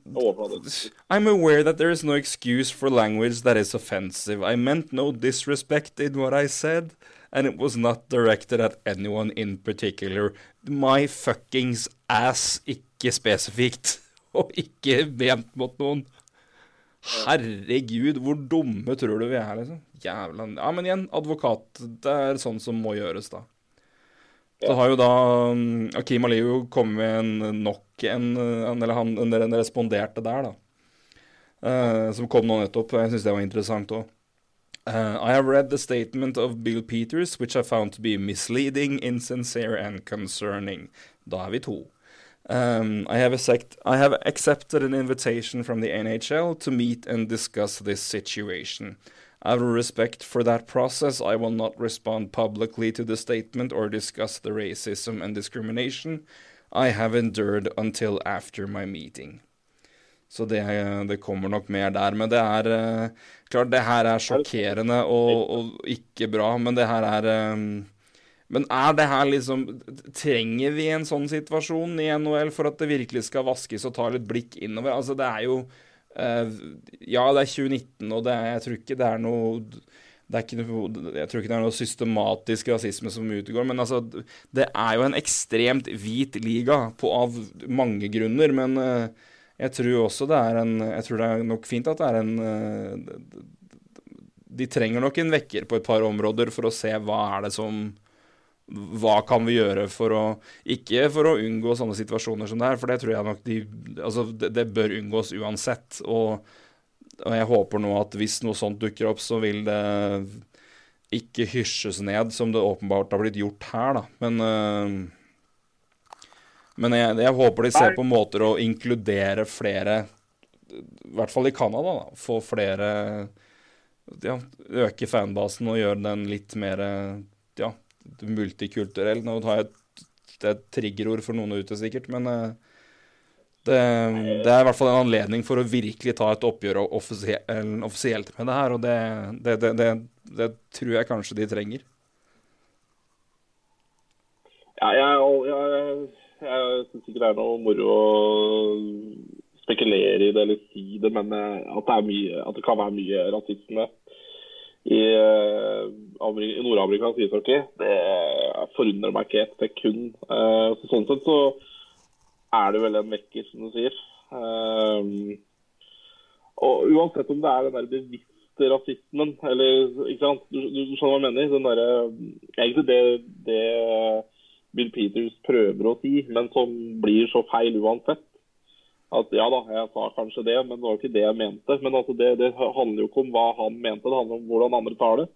I'm aware that there is no excuse for language that is offensive. I meant no disrespect in what I said, and it was not directed at anyone in particular. My fuckings ass, ikke spesifikt, og ikke ment mot noen. Herregud, hvor dumme tror du vi er, liksom? Jævla Ja, men igjen, advokat. Det er sånn som må gjøres, da. Så har jo da um, Akim Aliyu kommet med en nok en, Eller han en, responderte der, da. Uh, som kom nå nettopp. Jeg syns det var interessant òg. I have read the statement of Bill Peters, which I found to be misleading, insincere and concerning. Da er vi to. Um, I, have accept, I have accepted an invitation from the NHL to meet and discuss this situation. Out of respect for that process, I will not respond publicly to the statement or discuss the racism and discrimination I have endured until after my meeting. Så det, det kommer nok mer der. Men det er eh, klart, det her er sjokkerende og, og ikke bra, men det her er eh, Men er det her liksom Trenger vi en sånn situasjon i NHL for at det virkelig skal vaskes og ta litt blikk innover? Altså, det er jo uh, Ja, det er 2019, og det er, jeg tror ikke det er noe ikke jeg tror ikke det er noe systematisk rasisme som utgår, men altså Det er jo en ekstremt hvit liga på, av mange grunner, men eh, jeg tror også det er en Jeg tror det er nok fint at det er en eh, De trenger nok en vekker på et par områder for å se hva er det som hva kan vi gjøre for å Ikke for å unngå sånne situasjoner som det her, for det tror jeg nok de Altså, det, det bør unngås uansett. Og, og, jeg håper nå at hvis noe sånt dukker opp, så vil det ikke hysjes ned, som det åpenbart har blitt gjort her, da. Men uh, men jeg, jeg, håper de ser på måter å inkludere flere, i hvert fall i Canada, da. Få flere Ja, øke fanbasen og gjøre den litt mer ja, multikulturell. Nå har jeg et triggerord for noen ute, sikkert, men uh, det, det, er i hvert fall en anledning for å virkelig ta et oppgjør offisielt med det her, og det, det, det, tror jeg kanskje de trenger. Ja, jeg, jeg, jeg syns ikke det er noe moro å spekulere i det eller si det, men eh, at det, mye, at det kan være mye rasisme i, eh, i nordamerikansk ishockey, det forundrer meg ikke et sekund. Eh, så sånn sett så er det vel en vekker, som du sier. Og uansett om det er den der bevisste rasismen, eller ikke sant, du, du, du skjønner hva jeg mener? Den der, egentlig det, det Bill Peters prøver å si, men som blir så feil uansett. At ja da, jeg sa kanskje det, men det var ikke det jeg mente. Men altså det, det handler jo ikke om hva han mente, det handler om hvordan andre tar det.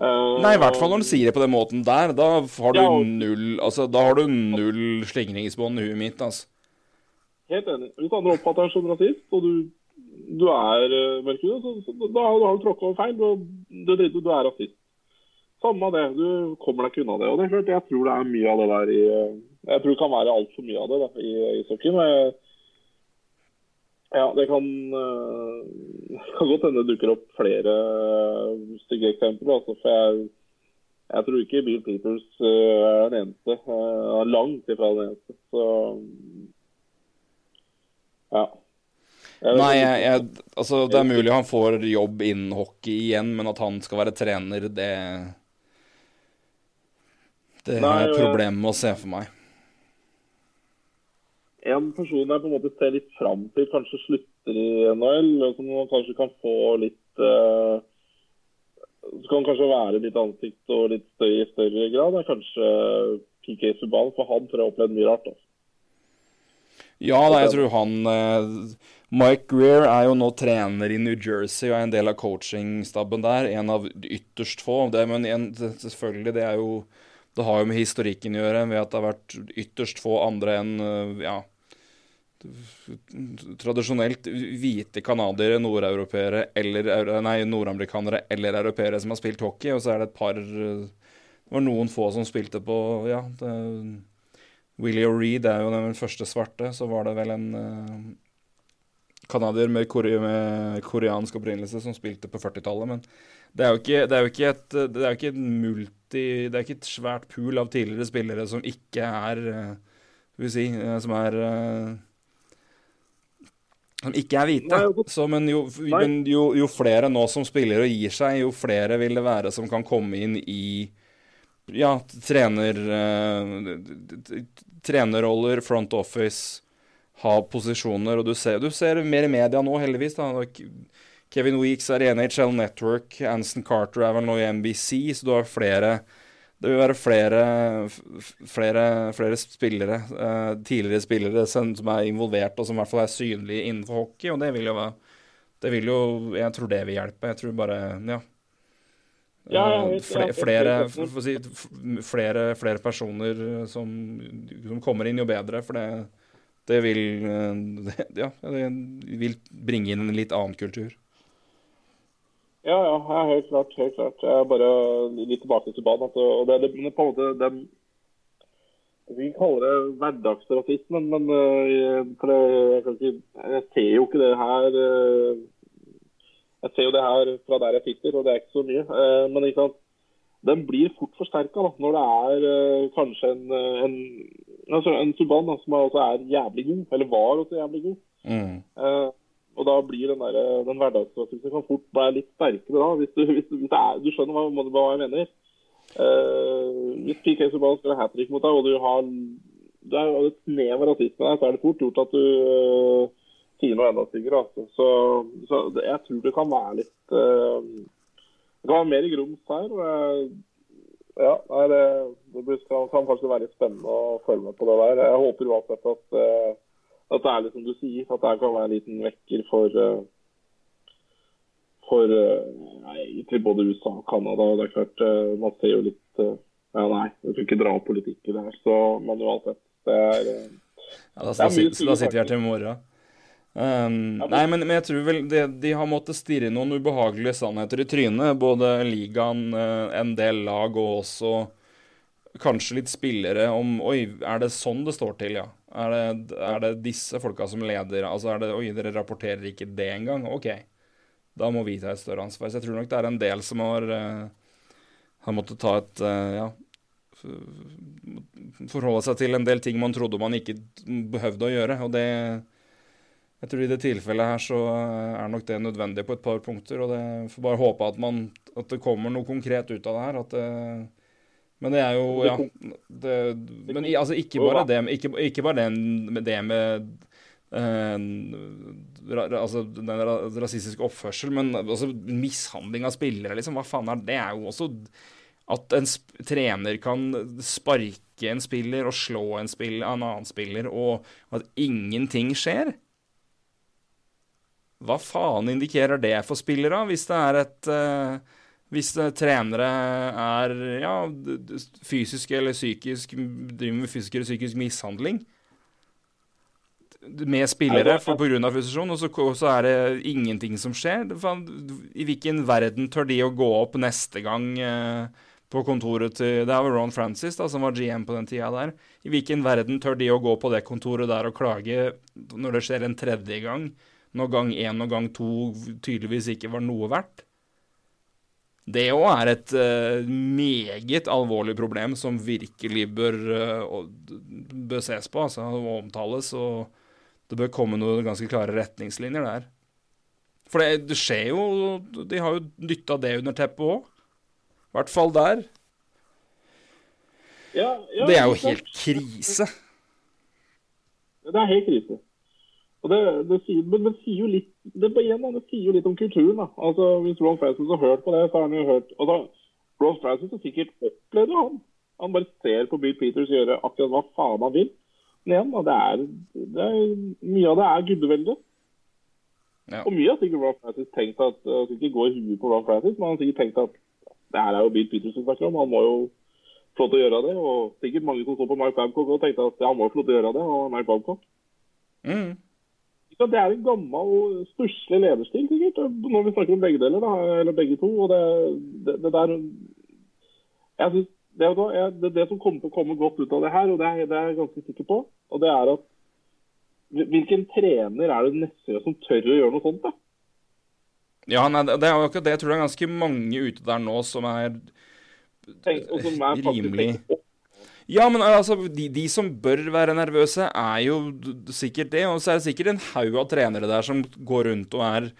Uh, Nei, i hvert fall når han sier det på den måten der. Da har du ja, null altså, da har du null slingringsbånd i huet mitt. altså. Helt enig. Hvis andre oppfatter deg som rasist, og du, du er uh, eh, mørkhud, så, så, da, da, har du tråkka over feil. Du, du, du, er rasist. Samme det, du kommer deg ikke unna det. Og det er klart, Jeg tror det er mye av det der i Jeg tror det kan være altfor mye av det da, i ishockeyen. Ja, det kan, uh, kan godt hende det dukker opp flere stygge eksempler. Altså, for jeg, jeg, tror ikke Bill Peters uh, er den eneste. Uh, langt ifra den eneste. Så ja. Nei, jeg, jeg, altså det er mulig han får jobb innen hockey igjen, men at han skal være trener, det det er jeg problemer med å se for meg. En person jeg på en måte ser litt fram til kanskje slutter i NHL, som man kanskje kan få litt uh, Så kan kanskje være litt ansikt og litt støy i større grad, er kanskje PK Subhaan. For han tror jeg har opplevd mye rart. Også. Ja, da, jeg tror han uh, Mike Greer er jo nå trener i New Jersey og er en del av coachingstaben der. En av ytterst få. Det, men en, selvfølgelig, det er jo det har jo med historikken å gjøre, ved at det har vært ytterst få andre enn eh, ja, tradisjonelt hvite canadiere, nordamerikanere eller europeere som har spilt hockey, og så er det et par Det var noen få som spilte på Ja, det, Willie O'Reed er jo den første svarte. Så var det vel en canadier uh, med, kore, med, koreansk opprinnelse som spilte på 40-tallet, men det er ikke, det er jo ikke et, det er jo ikke et multi Det er ikke et svært pool av tidligere spillere som ikke er eh, Skal vi si eh, Som er eh, som ikke er hvite. Så, men, jo, men jo, jo, flere nå som spiller og gir seg, jo flere vil det være som kan komme inn i ja, trener, uh, trenerroller, front office, ha posisjoner. Og du ser, du ser mer i media nå, heldigvis. da, Kevin Weeks er i NHL Network, Anson Carter er vel nå i NBC, så du har flere Det vil være flere, flere, flere spillere, uh, tidligere spillere, som, som, er involvert, og som i hvert fall er synlige innenfor hockey, og det vil jo være det vil jo, Jeg tror det vil hjelpe. Jeg tror bare Ja. Ja, eh, flere, flere, si, flere, flere, personer som, som, kommer inn, jo bedre. For det, det vil det, Ja, det vil bringe inn en litt annen kultur. Ja, ja, helt klart. helt klart. Jeg er bare litt tilbake til banen. Altså, og det, det, på en måte, den, Vi kaller det hverdagsrasismen, men uh, for det, jeg, ikke, jeg, ser jo ikke det her uh, Jeg ser jo det her fra der jeg sitter, og det er ikke så mye. Uh, men ikke sant? den blir fort forsterka når det er kanskje en, en, altså en Suban da, som også er jævlig god, eller var også jævlig god. Mm. Og da blir den, der, den hverdagsrasismen kan fort bare litt sterkere da, hvis du, hvis hvis er, du skjønner hva, hva, jeg mener. Uh, hvis PK Subhaan skal ha hat trick mot deg, og du har du er et snev av rasisme der, så er det fort gjort at du uh, sier noe enda styggere. Altså. Så, så jeg tror det kan være litt uh, Det kan være mer grums her. og jeg, Ja, nei, det, det kan, faktisk være litt spennende å følge med på det der. Jeg håper uansett at, eh, at det er litt som du sier, at det kan være en liten vekker for eh, for eh, egentlig både USA og Canada. Det er klart, eh, man ser jo litt Ja, nei, du skal ikke dra opp politikk i det her, så, men uansett. Det er Ja, da, er sitter, da sitter vi her til i morgen. Um, nei, men, men jeg tror vel de, de har måttet stirre noen ubehagelige sannheter i trynet. Både ligaen, en del lag og også kanskje litt spillere om Oi, er det sånn det står til, ja? Er det, er det disse folka som leder? Altså er det Oi, dere rapporterer ikke det engang? OK. Da må vi ta et større ansvar. Så jeg tror nok det er en del som har, eh, har måttet ta et eh, Ja forholde seg til en del ting man trodde man ikke behøvde å gjøre. Og det Jeg tror i det tilfellet her så er nok det nødvendig på et par punkter. Og det får bare håpe at man At det kommer noe konkret ut av det her. At det men det er jo Ja. Det, men altså, ikke bare det, ikke, ikke bare det med det med uh, ra, altså den rasistiske oppførsel, men også mishandling av spillere, liksom. Hva faen er det? Det er jo også at en trener kan sparke en spiller og slå en, spill, en annen spiller, og at ingenting skjer. Hva faen indikerer det for spillere, hvis det er et eh, Hvis trenere er ja, fysisk eller psykisk driver med fysisk eller psykisk mishandling med spillere pga. fusisjon, og så, så er det ingenting som skjer. I hvilken verden tør de å gå opp neste gang eh, på kontoret til Det er Ron Francis da, som var GM på den tida der. I hvilken verden tør de å gå på det kontoret der og klage når det skjer en tredje gang? Når gang én og gang to tydeligvis ikke var noe verdt? Det òg er et uh, meget alvorlig problem som virkelig bør, uh, bør ses på altså, og omtales. Og det bør komme noen ganske klare retningslinjer der. For det, det skjer jo De har jo dytta det under teppet òg. I hvert fall der. ja, ja, Det er jo helt krise. Det er helt krise. Og det, det, sier, men det sier jo litt det, igjen, det sier jo litt om kulturen. da. Altså, Hvis Ron Francis har hørt på det, så har han jo hørt altså, Ron Francis har sikkert opplevd han. Han bare ser på Bill Peters gjøre akkurat hva faen han vil. Men igjen, da, det er, det er, mye av det er guddevelde. Ja. Og mye har sikkert Ron Francis tenkt at skal ikke gå i huet på Ron Francis, men han har sikkert tenkt at det her er jo Bill Peters vi snakker om. Han må jo få lov til å gjøre det. Og sikkert mange som så på Mark Babcock og tenkte at ja, han må jo få lov til å gjøre det. Og Mark Babcock Mm. Så det er en gammel, stusslig lederstil, sikkert, når vi snakker om begge deler, da, eller begge to. og Det, det, det der jeg synes, det, er det, det som kommer til å komme godt ut av det her, og det er, det er jeg ganske sikker på, og det er at Hvilken trener er det neste som tør å gjøre noe sånt? da? Ja, nei, det er jo akkurat det. Jeg tror det er ganske mange ute der nå som er Tenk, som er rimelig tenker, Ja, men altså, de, de som bør være nervøse, er jo sikkert det. Og så er det sikkert en haug av trenere der som går rundt og er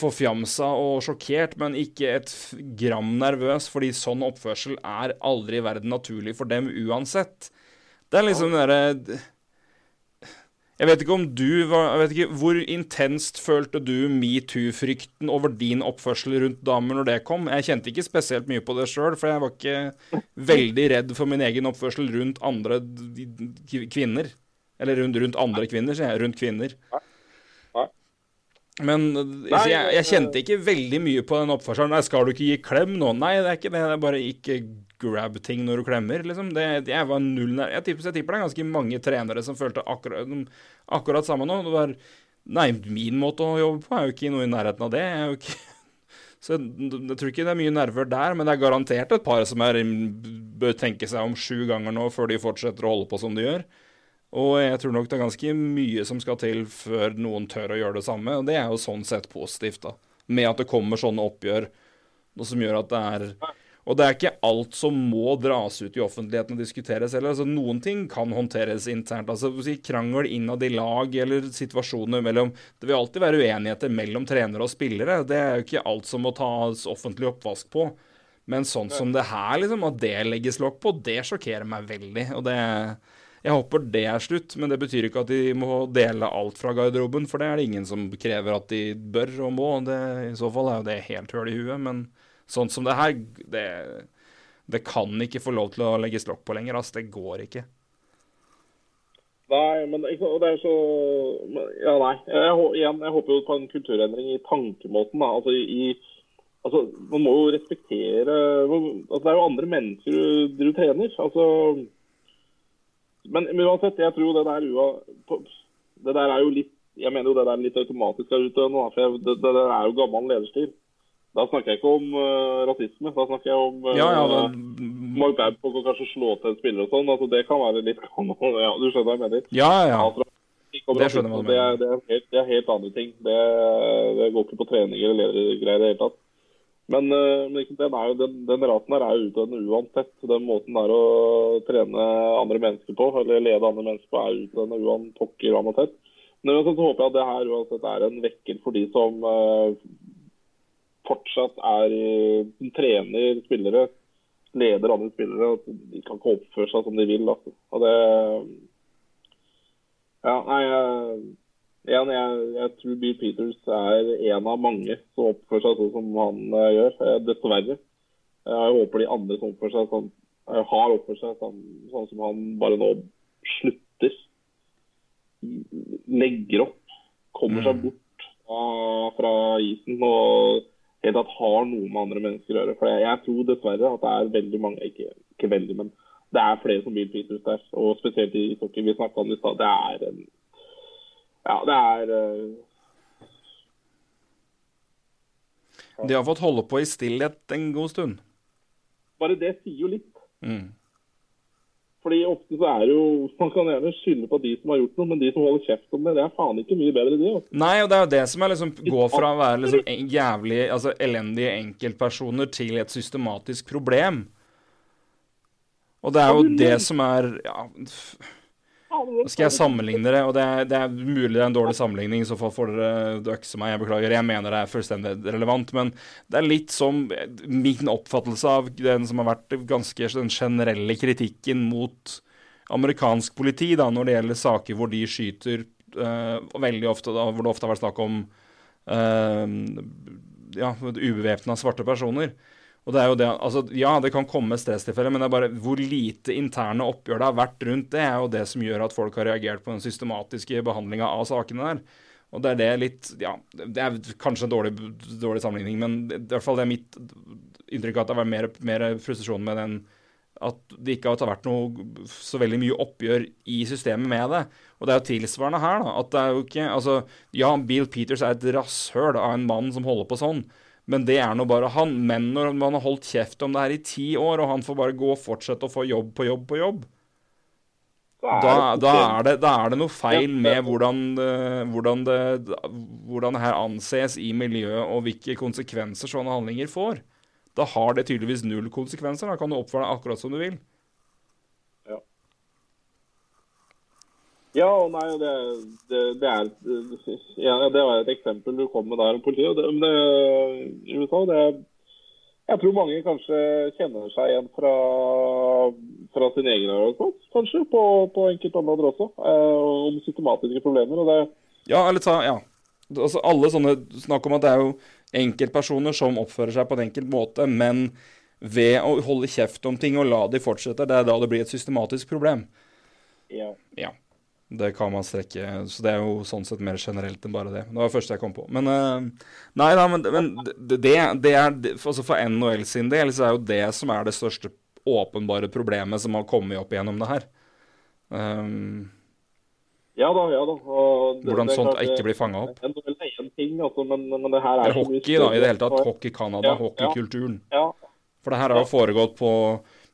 forfjamsa og sjokkert, men ikke et gram nervøs, fordi sånn oppførsel er aldri i verden naturlig for dem uansett. Det er liksom den derre Jeg vet ikke om du var Jeg vet ikke Hvor intenst følte du metoo-frykten over din oppførsel rundt damer når det kom? Jeg kjente ikke spesielt mye på det sjøl, for jeg var ikke veldig redd for min egen oppførsel rundt andre kvinner. Eller rundt, rundt andre kvinner, sier jeg. Rundt kvinner. Men Nei, jeg, jeg kjente ikke veldig mye på den oppførselen. Nei, skal du ikke gi klem nå? Nei, det er ikke det. Det er bare ikke grab ting når du klemmer, liksom. Det, jeg var null nær... Jeg tipper, jeg tipper det er ganske mange trenere som følte akkurat, akkurat samme nå. Det var Nei, min måte å jobbe på er jo ikke noe i nærheten av det. Jeg er jo ikke Så jeg, jeg tror ikke det er mye nerver der, men det er garantert et par som er, bør tenke seg om sju ganger nå før de fortsetter å holde på som de gjør. Og jeg tror nok det er ganske mye som skal til før noen tør å gjøre det samme, og det er jo sånn sett positivt, da. Med at det kommer sånne oppgjør, noe som gjør at det er Og det er ikke alt som må dras ut i offentligheten og diskuteres heller. Altså, noen ting kan håndteres internt. altså Krangel innad i lag eller situasjoner mellom Det vil alltid være uenigheter mellom trenere og spillere. Det er jo ikke alt som må tas offentlig oppvask på. Men sånn som det her, liksom, at det legges lokk på, det sjokkerer meg veldig. Og det Jeg håper det er slutt, men det betyr ikke at de må dele alt fra garderoben, for det er det ingen som krever at de bør og må. Det, I så fall er jo det helt høl i huet, men sånn som det her, det Det kan ikke få lov til å legges lokk på lenger. ass. Det går ikke. Nei, men og det er så Ja, nei. Jeg, igjen, jeg håper jo på en kulturendring i tankemåten. da, altså i Altså, Man må jo respektere altså Det er jo andre mennesker du, du trener. altså Men, men uansett, jeg tror det der Det der er jo litt Jeg mener jo det der er litt automatisk der ute nå. For jeg, det, det der er jo gammel lederstil. Da snakker jeg ikke om uh, rasisme. Da snakker jeg om uh, Ja, ja, da, Mark Babcock og kanskje slå til en spiller og sånn. altså Det kan være litt gammel. Ja, du skjønner hva jeg mener? ja, ja. Altså, Det skjønner du det er, det, er helt, det er helt andre ting. Det, det går ikke på trening eller ledergreier i det hele tatt. Men, eh, men den, jo, den, den raten her er jo utdødende uansett. Den måten der å trene andre mennesker på, eller lede andre mennesker på, er utøvende uansett pokker uansett. Men så håper jeg at det her uansett er en vekker for de som eh, fortsatt er som trener spillere, leder andre spillere. At de kan ikke oppføre seg som de vil. Altså. Og det Ja, nei, igjen, jeg, jeg tror Bill Peters er en av mange som oppfører seg sånn som han uh, gjør. Eh, dessverre. Jeg håper de andre som oppfører seg sånn, eh, har oppført seg sånn, sånn som han bare nå slutter. Legger opp. Kommer seg Mm. bort fra, fra isen og helt tatt har noe med andre mennesker å gjøre. For jeg, jeg tror dessverre at det er veldig mange ikke, ikke veldig, men det er flere som Bill Peters der. Og spesielt i ishockey. Vi snakka om det i stad. Det er en Ja, det er eh, De har fått holde på i stillhet en god stund. Bare det sier jo litt. Mm. Fordi ofte så er det jo Man kan gjerne skylde på de som har gjort noe, men de som holder kjeft om det, det er faen ikke mye bedre, de. Også. Nei, og det er jo det som er liksom Gå fra å være liksom en- jævlig altså elendige enkeltpersoner til et systematisk problem. Og det er jo det som er Ja, nå skal jeg sammenligne det, og det er, det er mulig det er en dårlig sammenligning. I så fall får dere økse meg. Jeg beklager. Jeg mener det er fullstendig relevant. Men det er litt som min oppfattelse av den som har vært ganske den generelle kritikken mot amerikansk politi da, når det gjelder saker hvor de skyter uh, veldig ofte da, hvor det ofte har vært snakk om uh, ja, ubevæpna svarte personer. Og det er jo det, altså Ja, det kan komme stresstilfeller, men det er bare hvor lite interne oppgjør det har vært rundt det, er jo det som gjør at folk har reagert på den systematiske behandlinga av sakene der. Og det er det litt Ja, det er kanskje en dårlig, dårlig sammenligning, men det, i hvert fall det er mitt inntrykk at det har vært mer, mer frustrasjon med den at det ikke har vært noe så veldig mye oppgjør i systemet med det. Og det er jo tilsvarende her, da. At det er jo ikke Altså, ja, Bill Peters er et rasshøl av en mann som holder på sånn. Men det er nå bare han. Men når man har holdt kjeft om det her i ti år, og han får bare gå og fortsette å få jobb på jobb på jobb, da, da, er det, da er det noe feil med hvordan, det- hvordan, det, hvordan det her anses i miljøet, og hvilke konsekvenser sånne handlinger får. Da har det tydeligvis null konsekvenser. Da kan du oppføre deg akkurat som du vil. Ja og nei, det, det, det er ja, Det var et eksempel du kom med der om politiet. og Det, det, USA, det Jeg tror mange kanskje kjenner seg igjen fra, fra sin egen arbeidsplass, kanskje, på, på enkelte områder også, eh, om systematiske problemer. og det Ja, eller ta Ja. Altså, alle sånne Snakk om at det er jo enkeltpersoner som oppfører seg på en enkelt måte, men ved å holde kjeft om ting og la de fortsette, det er da det blir et systematisk problem. ja. Ja. Det kan man strekke Så det er jo sånn sett mer generelt enn bare det. Det var det første jeg kom på. Men eh, Nei da, men, men det, det, er altså For NHL sin del så er jo det som er det største åpenbare problemet som har kommet opp gjennom det her. Um, Ja da, ja da. Det- Hvordan det er sånt ikke blir fanget opp. Er én ting, altså, men, men det her er så hockey, da, i det hele tatt. Hockey Canada, Ja, hockeykulturen. Ja, For det her har jo foregått på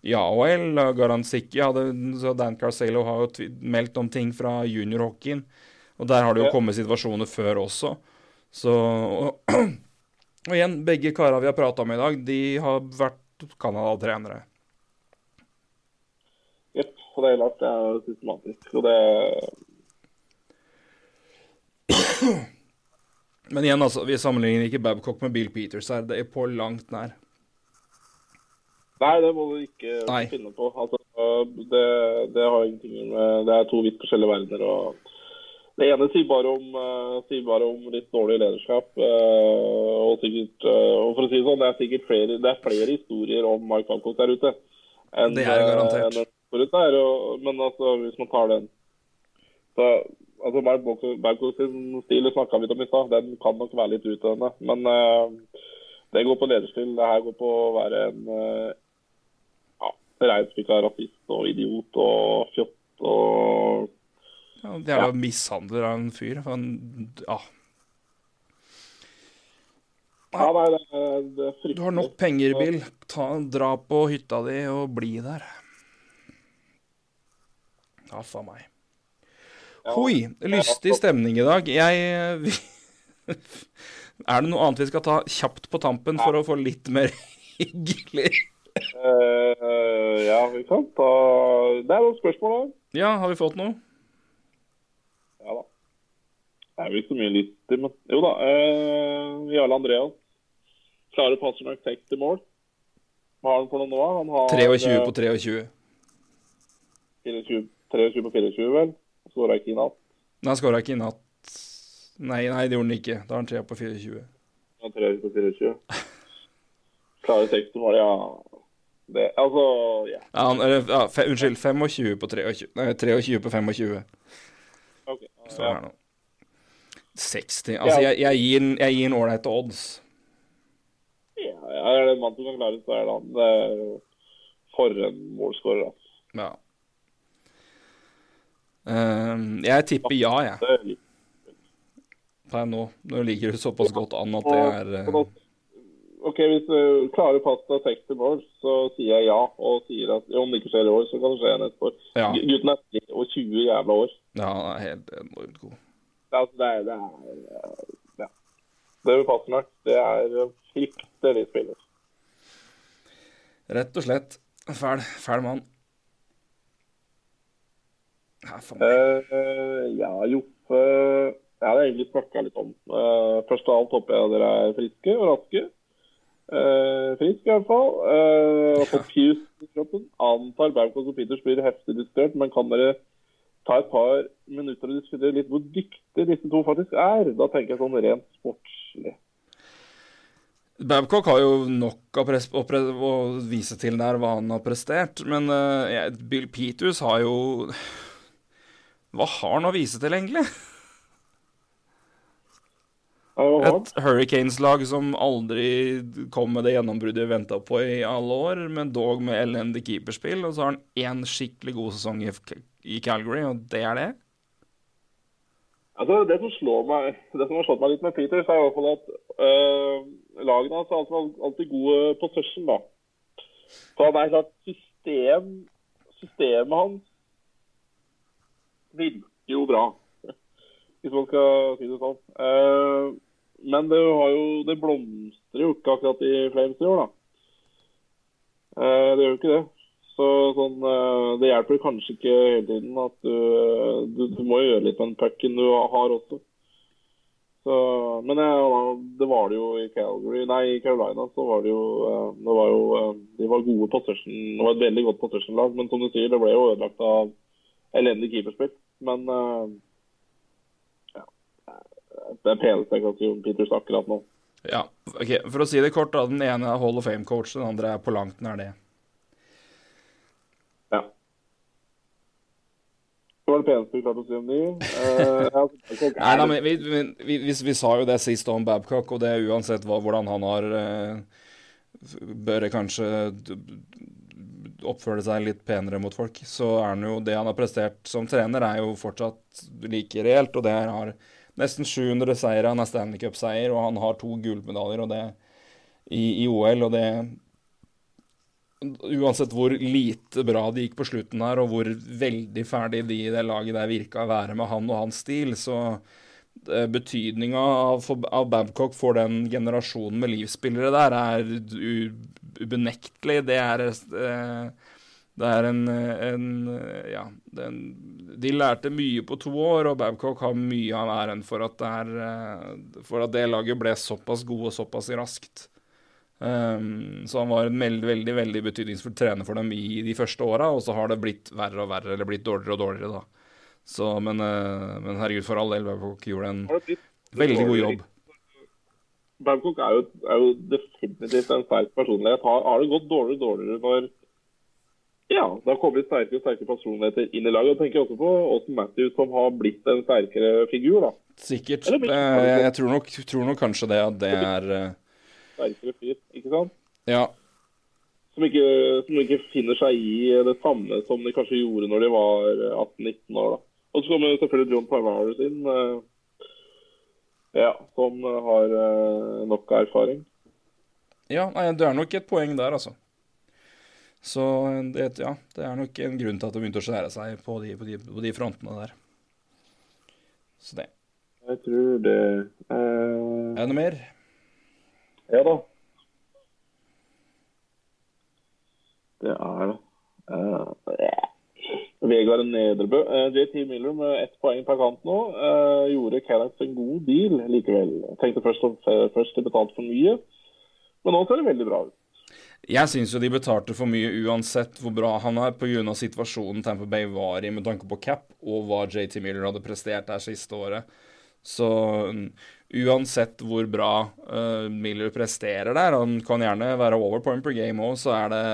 ja OL. Garansiki hadde så Dan Carcello har jo meldt om ting fra juniorhockeyen. Og der har det jo kommet situasjoner før også. Så Og, og igjen, begge karene vi har prata om i dag, de har vært Canada-trenere. Jepp. Og det er klart, det er systematisk. Og det Men igjen, altså, vi sammenligner ikke Babcock med Bill Peters her. Det er på langt nær. Nei, det må du ikke Nei. finne på. Altså, det, det har ingenting med Det er to vidt forskjellige verdener. og Det ene sier bare om, uh, sier bare om litt dårlig lederskap. Uh, og sikkert, uh, og for å si det sånn, det er sikkert flere, det er flere historier om Mark Alcott der ute. Enn, det er garantert. enn der, og, men altså, hvis man tar den så, altså Mark Babcock sin stil snakka vi om i stad. Den kan nok være litt utøvende. Men det går på lederstil. Det her går på å være en av rasist og idiot og fjott og ja, Det er jo ja. mishandler av en fyr. Han, ja. ja nei, det, det er fryktelig. Du har nok penger, Bill. Ta, dra på hytta di og bli der. Ja, faen meg. Hoi, lystig stemning i dag. Jeg vi, Er det noe annet vi skal ta kjapt på tampen for å få litt mer hyggelig? Uh, ja, vi kan ta Det er noen spørsmål her. Ja, har vi fått noe? Ja da. Det er vel ikke så mye til, men jo da. Uh, Jarle Andreas. Klarer Pasternak 60 mål. Hva har han for noe nå? Han har 23 på 23. 24, 23 på 24, vel. Skåra ikke i natt. Nei, skåra ikke i natt. Nei, nei, det gjorde han ikke. Da har han 3 på 24. Ja, 3 på 24. Klarer 60 mål, ja. Det, altså, ja. Ja, han, ja, fe, unnskyld, 25 på 23. Nei, 23 på 25. Ok. Står Ja. her nå. 60 Altså, jeg, jeg gir en, jeg gir den ålreite odds. Ja, er det en mann som kan klare det, så er det han. For en målskårer, altså. Ja. Uh, jeg tipper ja, jeg. Er Per nå. Nå ligger det såpass godt an at det er eh, OK, hvis du klarer pasta 60 mål, så sier jeg ja. Og sier at om det ikke skjer i år, så kan det skje neste år. Ja. Gu- Gutten er 10 og 20 jævla år. Ja, han er helt enormt god. Det er, altså, det er, det er ja. Det vil passe. Det er fryktelig spiller. Rett og slett fæl, fæl mann. Ja. Eh, ja, Joffe Jeg hadde egentlig snakka litt om. Uh, først av alt håper jeg dere er friske og raske. Uh, frisk i hvert fall. Uh, fått fuse i kroppen. Antar Babcock og Peters blir heftig diskutert, men kan dere ta et par minutter og diskutere litt hvor dyktige disse to faktisk er? Da tenker jeg sånn rent sportslig. Babcock har jo nok å, å, vise til der hva han har prestert, men uh, Bill Peters har jo Hva har han å vise til, egentlig? Et Hurricanes-lag som aldri kom med det gjennombruddet vi venta på i alle år, men dog med elendig keeperspill. Og så har han én skikkelig god sesong i, Calgary, og det er det. Altså, det som slår meg, det som har slått meg litt med Peters, er i hvert fall at øh, lagene hans er alltid, gode gode possession, da. Så han er klart system, systemet hans virker jo bra, hvis man skal si det sånn. Eh, men det, det blomstrer jo ikke akkurat i Flames i år, da. Eh, det gjør jo ikke det. Så sånn, eh, det hjelper kanskje ikke hele tiden at du, du, du må gjøre litt med den pucken du har også. Så, men ja, det var det jo i Calgary, nei, i Carolina så var det jo, eh, det var jo eh, De var gode possession, det var et veldig godt possession-lag, men som du sier, det ble jo ødelagt av elendig keeperspill. Men eh, det peneste jeg kan si om Peters akkurat nå. Ja, ok, For å si det kort, da. Den ene er Hall of Fame-coach, den andre er på langt nær det. Ja. Det var det peneste vi klarte å si om de. Eh, ja, Nei, men vi, vi, vi, vi, sa jo det sist om Babcock, og det er uansett hva, hvordan han har eh, Bør kanskje oppføre seg litt penere mot folk, så er han jo Det han har prestert som trener, er jo fortsatt like reelt, og det har nesten 700 seire, han er Stanley Cup-seier, og han har to gullmedaljer i, i OL, og det Uansett hvor lite bra det gikk på slutten her, og hvor veldig ferdig de i det laget der virka å være med han og hans stil, så eh, betydninga av, av Babcock for den generasjonen med livsspillere der er ubenektelig. Det er eh, det er en, en Ja, den, de lærte mye på to år, og Babcock har mye av æren for at, det er, eh, for at det laget ble såpass gode såpass raskt. Um, så han var en veldig, veldig veldig betydningsfull trener for dem i de første åra, og så har det blitt verre og verre, eller blitt dårligere og dårligere, da. Så, men, eh, men herregud, for all del, Babcock gjorde en veldig god jobb. Babcock er jo, er jo definitivt en sterk personlighet. Har, har det gått dårligere og dårligere når ja, det har kommet sterkere og sterkere personligheter inn i laget. Jeg tenker også på Austin Matthews, som har blitt en sterkere figur. da. Sikkert. Eh, Jeg, jeg tror, nok, tror nok kanskje det at det er eh, Sterkere fyr, ikke sant? Ja. Som ikke, som ikke finner seg i det samme som de kanskje gjorde når de var 18-19 år. da. Og så kommer selvfølgelig John Tavares inn, eh, ja, som har eh, nok erfaring. Ja, nei, det er nok et poeng der, altså. Så det, ja, det er nok en grunn til at de begynte å skjære seg på de, på de, på de frontene der. Så det. Jeg tror det uh... Er det noe mer? Ja da. Det er det. Eh, Vegard Nedrebø. Uh, JT Miller med ett poeng per kant nå. uh, gjorde Canucks en god deal likevel. Tenkte først, om- først de betalte for mye, men nå ser det veldig bra ut. Jeg syns jo de betalte for mye uansett hvor bra han er, pga. situasjonen Tamper Bay var i med tanke på cap, og hva JT Miller hadde prestert der siste året. Så mm, uansett hvor bra uh, Miller presterer der, han kan gjerne være over point per game òg, så er det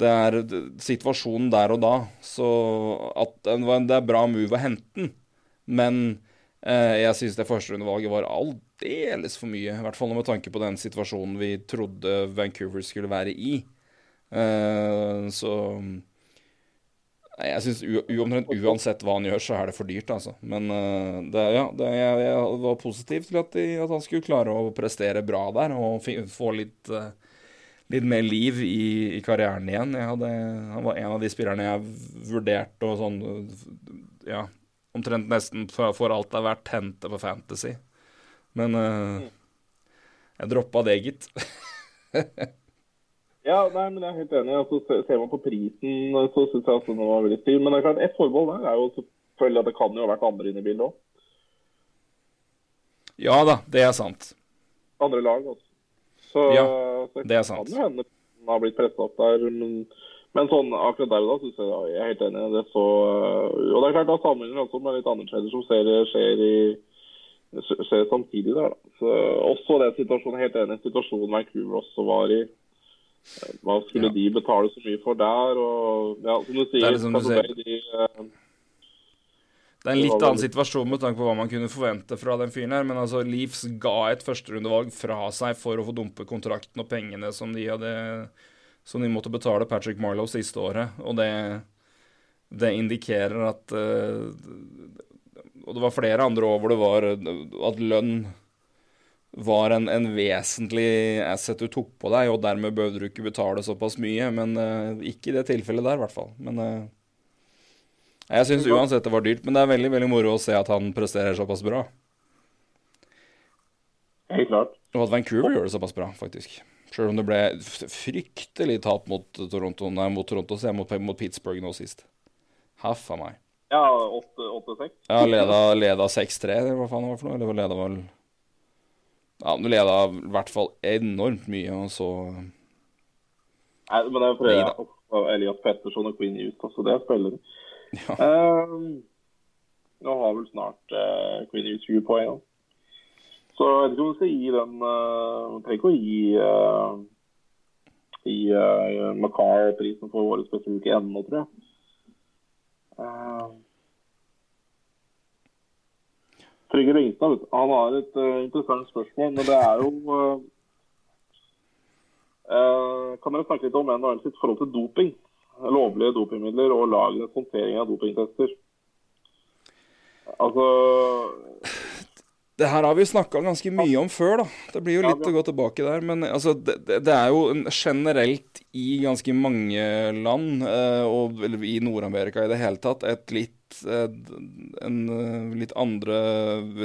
det er situasjonen der og da. Så at det er bra move å hente den. Men eh, jeg syns det førsterundevalget var aldeles for mye. I hvert fall med tanke på den situasjonen vi trodde Vancouver skulle være i. Uh, så Jeg syns uomtrent uansett hva han gjør, så er det for dyrt, altså. Men eh, det, ja, det, jeg, jeg var positiv til at, de, at han skulle klare å prestere bra der og få litt eh, litt mer liv i, i karrieren igjen. Hadde, han var en av de spillerne jeg vurderte og sånn Ja, omtrent nesten for alt det er verdt hente på Fantasy. Men uh, jeg droppa det, gitt. Ja, nei, men jeg er helt enig. Altså, ser man på prisen, så syns jeg altså den var veldig stiv. Men det er klart, et forbehold der er jo selvfølgelig at det kan jo ha vært andre inne i bildet òg. Ja da, det er sant. Andre lag også. Så, Ja, så det er sant. kan jo hende den har blitt presset opp der. Men, men sånn akkurat der og da syns jeg ja, jeg er helt enig. Det så, og det er klart, da sammenligner også med litt andre steder som ser, skjer, i, skjer samtidig der. Så, også den situasjonen, helt enig, situasjonen Vancouver også var i. Hva skulle Ja. de betale så mye for der? Og ja, som du sier, Det er liksom du ser- de, eh, Det er en litt annen situasjon med tanke på hva man kunne forvente fra den fyren her, men altså Leafs ga et førsterundevalg fra seg for å få dumpe kontrakten og pengene som de hadde som de måtte betale Patrick Marlowe siste året, og det det indikerer at eh, Og det var flere andre år hvor det var at lønn var en, en vesentlig asset du tok på deg, og dermed behøvde du ikke betale såpass mye, men uh, ikke i det tilfellet der, i hvert fall. Men uh, jeg syns uansett det var dyrt, men det er veldig veldig moro å se at han presterer såpass bra. helt klart. Og at Vancouver gjør det såpass bra, faktisk. Selv om det ble fryktelig tap mot Toronto, nei, mot Toronto, så jeg mot, mot Pittsburgh nå sist. Haff a meg. Ja, 8-6. Ja, leda, leda 6-3, eller hva faen det var for noe? Eller leda vel Ja, du leda i hvert fall enormt mye, og så Nei, men det er fordi Neida. Elias Petterson og Queen Hughes, altså det er spillere. Ja. Um, nå har vel snart uh, Queen Hughes 20 poeng. da. Så jeg vet ikke om vi skal gi den uh, Trenger ikke å gi uh, i uh, Macar prisen for årets beste uke ennå, tror jeg. Ehm. Trygve Ringstad, han har et uh, interessant spørsmål, men det er jo uh, uh, kan dere snakke litt om NHL sitt forhold til doping? Lovlige dopingmidler og lagenes håndtering av dopingtester. Altså Det her har vi snakka ganske mye om før, da. Det blir jo litt å gå tilbake der. Men altså, det, det er jo generelt i ganske mange land, eh, og i Nord-Amerika i det hele tatt, et litt eh, en eh, litt andre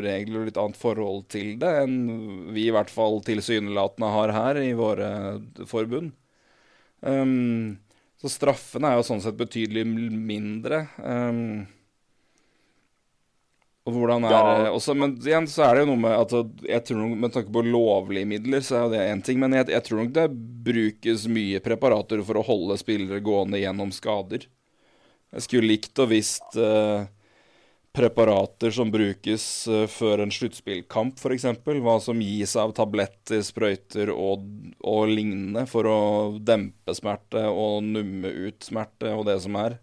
regler og litt annet forhold til det enn vi i hvert fall tilsynelatende har her i våre forbund. Um, så straffene er jo sånn sett betydelig mindre. Um, og hvordan er Ja. også, Men igjen så er det jo noe med at jeg tror nok, Med tanke på lovlige midler, så er jo det én ting. Men jeg, jeg tror nok det brukes mye preparater for å holde spillere gående gjennom skader. Jeg skulle likt og visst eh, preparater som brukes eh, før en sluttspillkamp, f.eks. Hva som gis av tabletter, sprøyter og, og lignende for å dempe smerte og numme ut smerte og det som er.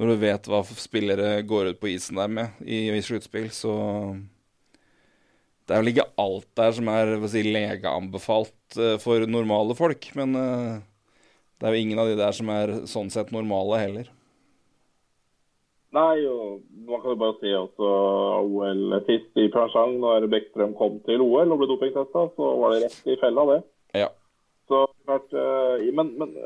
Når du vet hva spillere går ut på isen der med i, i sluttspill, så Det er vel ikke alt der som er si, legeanbefalt uh, for normale folk, men uh, det er jo ingen av de der som er sånn sett normale heller. Nei, og man kan jo bare si også OL-sist i Pyeongchang. Når Bekkstrøm kom til OL og ble dopingtesta, så var det rett i fella, det. Ja. Så klart Men, men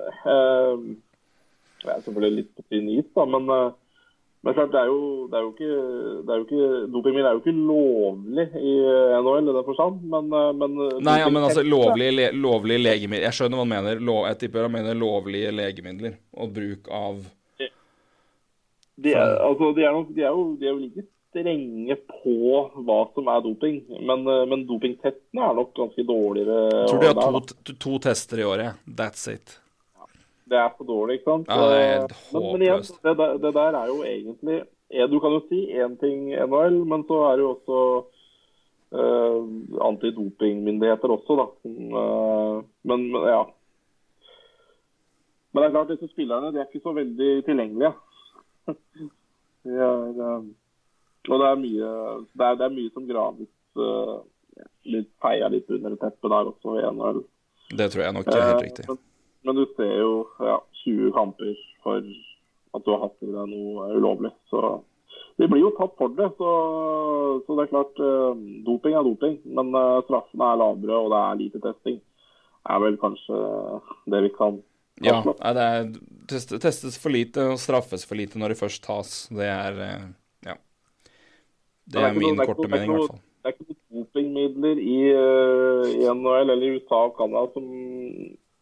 uh, Jeg er selvfølgelig litt på tynn is, da, men, uh, men klart, det er jo, det er jo ikke, det er jo ikke Dopingmiddel er jo ikke lovlig i NHL i den forstand, men, men Nei, ja, men altså lovlige, le, lovlige legemidler Jeg skjønner hva han mener. Lov, jeg tipper han mener lovlige legemidler og bruk av de er, altså, de, er nok, de, er jo, de er jo like strenge på hva som er doping, men, men dopingtestene er nok ganske dårligere. Jeg tror de har der, to, to, tester i året. That's it. Ja, det er for dårlig, ikke sant? Ja, det er helt men, men igjen, det, der, det der er jo egentlig Du kan jo si én ting NHL, men så er det jo også uh, antidopingmyndigheter også, da. Uh, men, men, ja. Men det er klart, disse spillerne de er ikke så veldig tilgjengelige. er, um, og det er mye det er, det er mye som graves uh, litt feia litt under teppet der også i NHL. Det tror jeg nok er helt riktig. Men, men, du ser jo ja, 20 kamper for at du har hatt i deg noe ulovlig. Så vi blir jo tatt for det. Så, så det er klart, uh, doping er doping. Men uh, straffene er lavere, og det er lite testing. Det er vel kanskje det vi kan ja, det er, testes for lite og straffes for lite når det først tas. Det er ja. Det er, min korte mening, i hvert fall. Det er ikke dopingmidler i, i NHL eller i USA og Canada som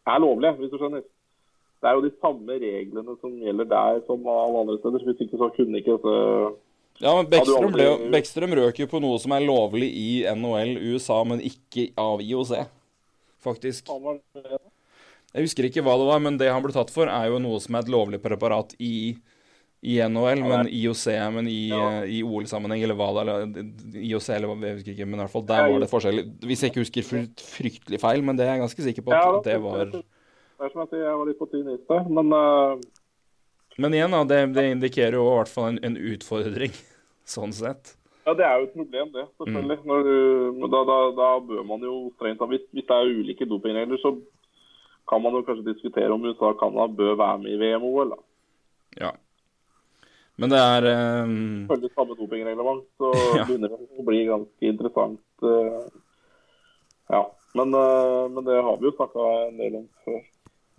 er lovlige, hvis du skjønner. Det er jo de samme reglene som gjelder der som alle andre steder. Hvis ikke så kunne ikke dette ja, men Beckstrøm, ble, Beckstrøm røk jo på noe som er lovlig i NHL, USA, men ikke av IOC, faktisk. Jeg husker ikke hva det var, men det han ble tatt for, er jo noe som er et lovlig preparat i, i NHL, men IOC, men i, ja. i OL-sammenheng, eller hva det er. IOC, eller hva, jeg husker ikke, men i hvert fall der var det forskjell. Hvis jeg ikke husker fryktelig feil, men det er jeg ganske sikker på at ja, det var Det er som at jeg var litt på tynn is der, men uh... Men igjen, da, det, det, indikerer jo i hvert fall en, en, utfordring, sånn sett. Ja, det er jo et problem, det, selvfølgelig. Mm. Du, da, da, da, bør man jo strengt tatt hvis, hvis det er ulike dopingregler, så kan man jo kanskje diskutere om USA og Canada bør være med i VM-OL. Ja. Men det er um... Følger samme dopingreglement, så ja. begynner det å bli ganske interessant. Uh... Ja. Men, uh, men, det har vi jo snakka en del om før.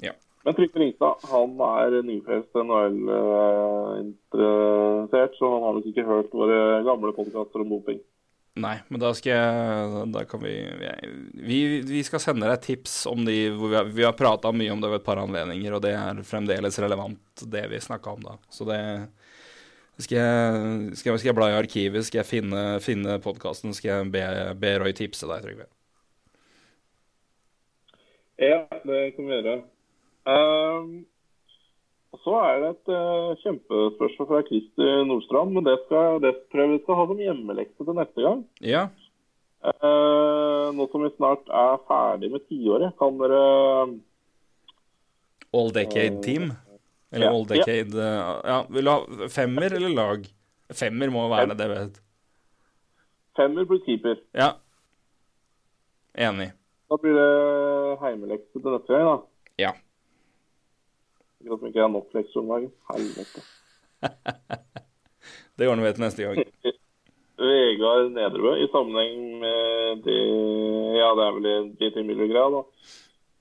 Ja. Men Trygve Ringstad han er nyfrelst NHL-interessert, eh, så han har nok ikke hørt våre gamle podkaster om doping. Nei, men da skal jeg Da kan vi Vi, vi skal sende deg tips om de hvor Vi har, vi har prata mye om det ved et par anledninger, og det er fremdeles relevant, det vi snakka om da. Så det skal jeg, skal, skal jeg bla i arkivet, skal jeg finne, finne podkasten, skal jeg be, be Roy tipse deg, Trygve. Ja, det kan vi gjøre. Um, Så er det et uh, kjempespørsmål fra Christer Nordstrand, men det, skal, det jeg vi skal ha som hjemmelekse til neste gang. Ja. Uh, nå som vi snart er ferdig med tiåret, kan dere All Decade Team? Eller ja, All Decade ja. ja. Vil du ha femmer eller lag? Femmer må være Fem. det, vet Femmer blir keeper. Ja. Enig. Da blir det heimelekse til dette gang, da. Ja. Sikkert vi ikke har nok lekser om dagen. Helvete. det ordner vi til neste gang. Vegard Nedrebø i sammenheng med det Ja, det er vel GT Miller-greia, da.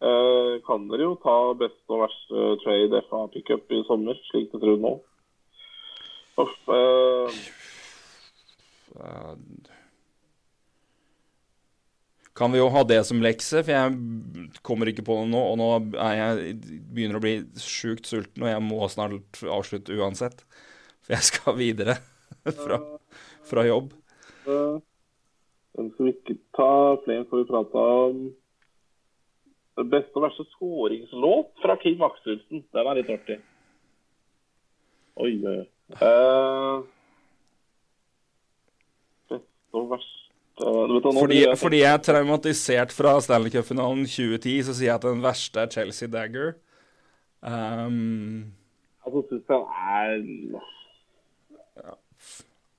Eh, kan dere jo ta beste og verste trade FA pickup i sommer, slik det ser ut nå? Uff. Eh, kan vi jo ha det som lekse, for jeg kommer ikke på det nå. Og nå er jeg, begynner å bli sjukt sulten, og jeg må snart avslutte uansett. For jeg skal videre fra, fra jobb. Den skal vi ikke ta flere, får vi prate om beste og verste skåringslåt fra Kim Akselsen. Den er litt artig. Oi, oi, oi. Uh, og verste du vet, Fordi, jeg- fordi jeg er traumatisert fra Stanley Cup-finalen 2010, så sier jeg at den verste er Chelsea Dagger. Um, Altså, syns han er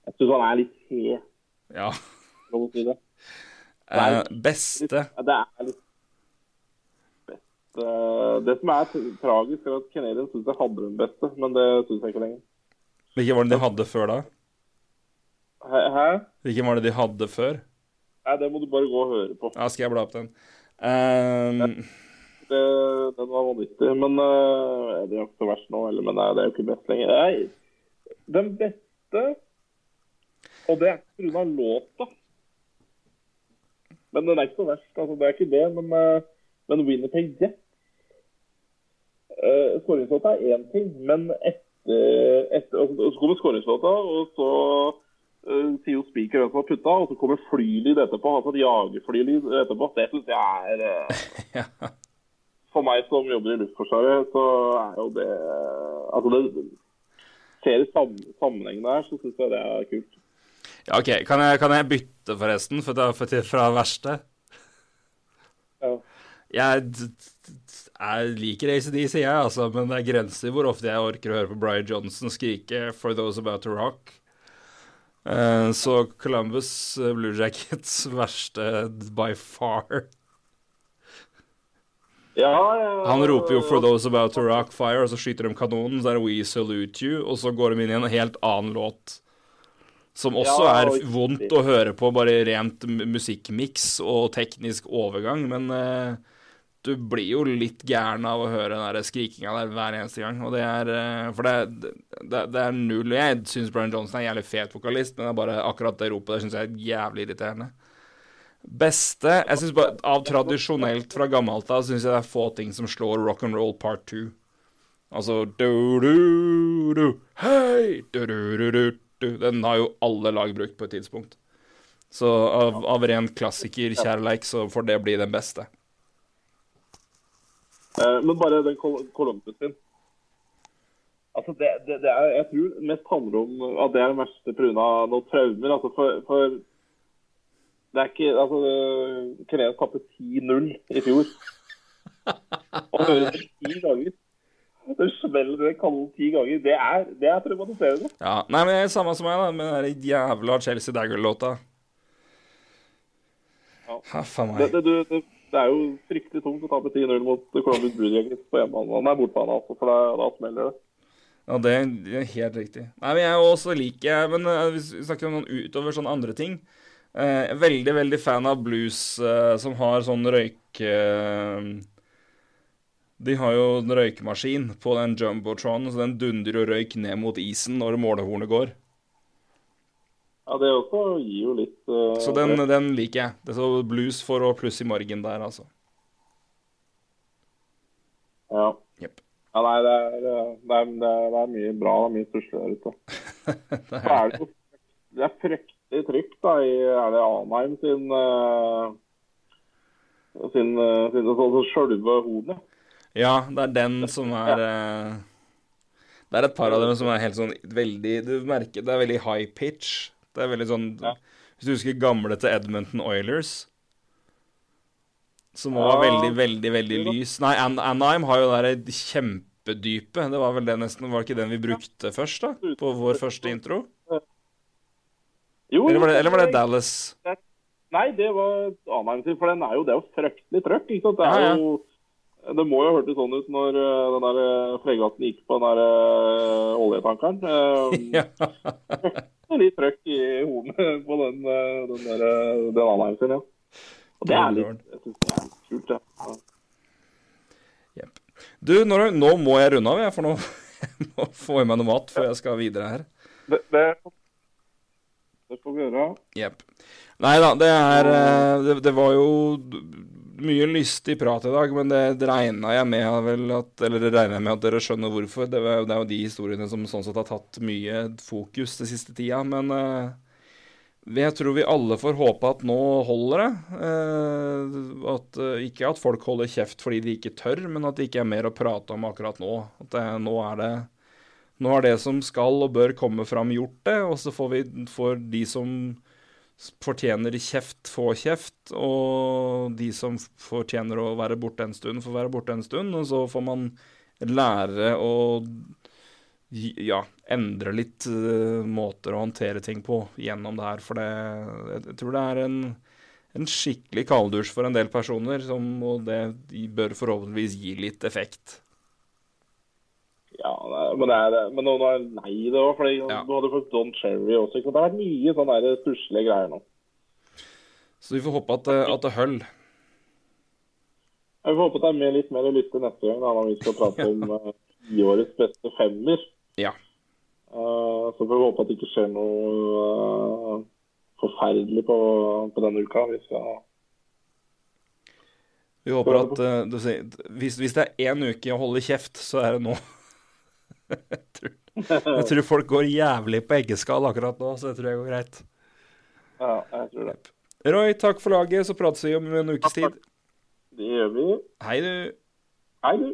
Jeg syns han er litt he. ja. Si det. Det er Eh, beste Det er litt. Eh, Det som er tragisk, er at Canadian syns jeg hadde den beste, men det syns jeg ikke lenger. Hvilken var det de hadde før da? Hæ? Hvilken var det de hadde før? Nei, det må du bare gå og høre på. Ja, skal jeg bla opp den? Um, Det, den var vanvittig. Men uh, det er jo ikke så verst nå heller, men nei, det er jo ikke best lenger. Nei, den beste Og det er ikke pga. låta. Men den er ikke så verst. altså Det er ikke det. Men, uh, men Winnerpeg Jets uh, Skåringslåta er én ting, men etter, etter og Så kommer skåringslåta, og så uh, sier jo Speaker hvem som har putta, og så kommer flylyd etterpå. Altså et jagerflylyd etterpå. Det syns jeg er uh, for meg som jobber i Luftforsvaret, så er jo det Altså, det ser i sam sammenhengen der, så syns jeg det er kult. ja, OK. Kan jeg, kan jeg bytte, forresten, for, da- er fra verste? Ja. Jeg, jeg liker ACDC, jeg, altså, men det er grenser hvor ofte jeg orker å høre på Brian Johnson skrike 'For Those About to Rock'. Eh, så Columbus eh, Blue Jackets verste by far. Ja, ja, Han roper jo 'For those about to rock fire', og så skyter de kanonen. Så er det 'We salute you', og så går de inn i en helt annen låt. Som også Ja, er vondt å høre på, bare rent musikkmiks og teknisk overgang. Men eh, du blir jo litt gæren av å høre den der skrikinga der hver eneste gang. Og det er eh, For det, det, det er null Jeg syns Brian Johnson er en jævlig fet vokalist, men det er bare akkurat det ropet der syns jeg er jævlig irriterende. Beste Jeg synes bare Av tradisjonelt fra gammelt av syns jeg det er få ting som slår rock and roll part two. Altså du, du, du, Hei! Du, du, du, du. Den har jo alle lag brukt på et tidspunkt. Så av, av ren klassikerkjærleik så får det bli den beste. Eh, men bare den Col Columbus sin. Altså, det, det, det er, jeg tror det mest handler om at det er det verste pga. noen traumer. Altså, for, for det er ikke Altså, Canadiens tapte 10-0 i fjor. Og høre det ti ganger Det smeller det kallen ti ganger. Det er, det er traumatiserende. Ja, Nei, men det er samme som meg, da, med den jævla Chelsea Dagger-låta. Ja. Haffa Det, meg. det, du- det, er jo fryktelig tungt å tape 10-0 mot Columbus Blue Jackets på hjemmebane. Han er bortbane, altså, for da, da smeller det. Ja, det er er helt riktig. Nei, men jeg også liker jeg, Men eh, vi snakker om noen utover sånne andre ting eh, Veldig, veldig fan av blues eh, som har sånn røyk... De har jo en røykemaskin på den jumbotronen, så den dundrer jo røyk ned mot isen når målehornet går. Ja, det også gir jo litt uh, Så den, den liker jeg. Det så blues for og pluss i margen der, altså. Ja. Yep. ja nei, det er, det, er, det, er, det er mye bra. Det er mye tusler der ute. Så er det, det er fryktelig trykk da, i Er det Anheim sin uh, sin, uh, sin så, så sjølve hodet? Ja, det er den som er uh, Det er et par av dem som er helt sånn veldig Du merker det er veldig high pitch. Det er veldig sånn Ja. Hvis du husker gamle til Edmonton Oilers, som var Ja. veldig, veldig, veldig lys Nei, An Anheim har jo det et kjempedype. Det var vel det nesten Var det ikke den vi brukte først, da? På vår første intro? Jo, Eller var det, eller var det Dallas? Nei, det var Anheim sin, for den er jo, det er jo fryktelig trøkk. ikke sant? Det, er jo, det må jo ha hørtes sånn ut når uh, den der uh, fregatten gikk på den der uh, oljetankeren. Ja. det litt trøkk i hornet på den, den, der, den Anheim sin, ja. Og det er litt, jeg synes det er kult, ja. ja. Yep. Du, når, nå må jeg runde av, jeg, for nå jeg må få i meg noe mat før jeg skal videre her. Det, det, det får vi gjøre. Jepp. Nei da, det er eh, det, det var jo mye lystig prat i dag, men det, regna jeg med at Eller det regner jeg med at dere skjønner hvorfor. Det, var, det er jo de historiene som sånn sett har tatt mye fokus den siste tida. Men uh, jeg tror vi alle får håpe at nå holder det. Uh, at, eh, ikke at folk holder kjeft fordi de ikke tør, men at det ikke er mer å prate om akkurat nå. At det, nå er det nå har det som skal og bør komme fram, gjort det, og så får vi får de som fortjener kjeft, får kjeft. Og de som fortjener å være borte en stund, får være borte en stund. Og så får man lære å ja, endre litt uh, måter å håndtere ting på gjennom det her. For det, jeg tror det er en, en skikkelig kalddusj for en del personer, som, og det bør forhåpentligvis gi litt effekt. Ja, men, det er, men nå er nei det òg, for ja. du hadde fått Don Cherry også. Ikke? Det har vært mye sånne stusslige greier nå. Så vi får håpe at, at det holder. Jeg får håpe at det er med litt mer å lytte neste gang da, når vi skal prate om tiårets uh, beste femmer. Ja. Uh, så får vi håpe at det ikke skjer noe uh, forferdelig på, på, denne uka. Vi skal Vi håper at uh, sier, hvis, hvis, det er én uke å holde kjeft, så er det nå. Jeg, tror, jeg, tror, folk går jævlig på eggeskall akkurat nå, så det tror jeg går greit. Ja, jeg tror det. Roy, takk for laget. Så prates vi om en ukes tid. Det gjør vi. Hei, du. Hei, du.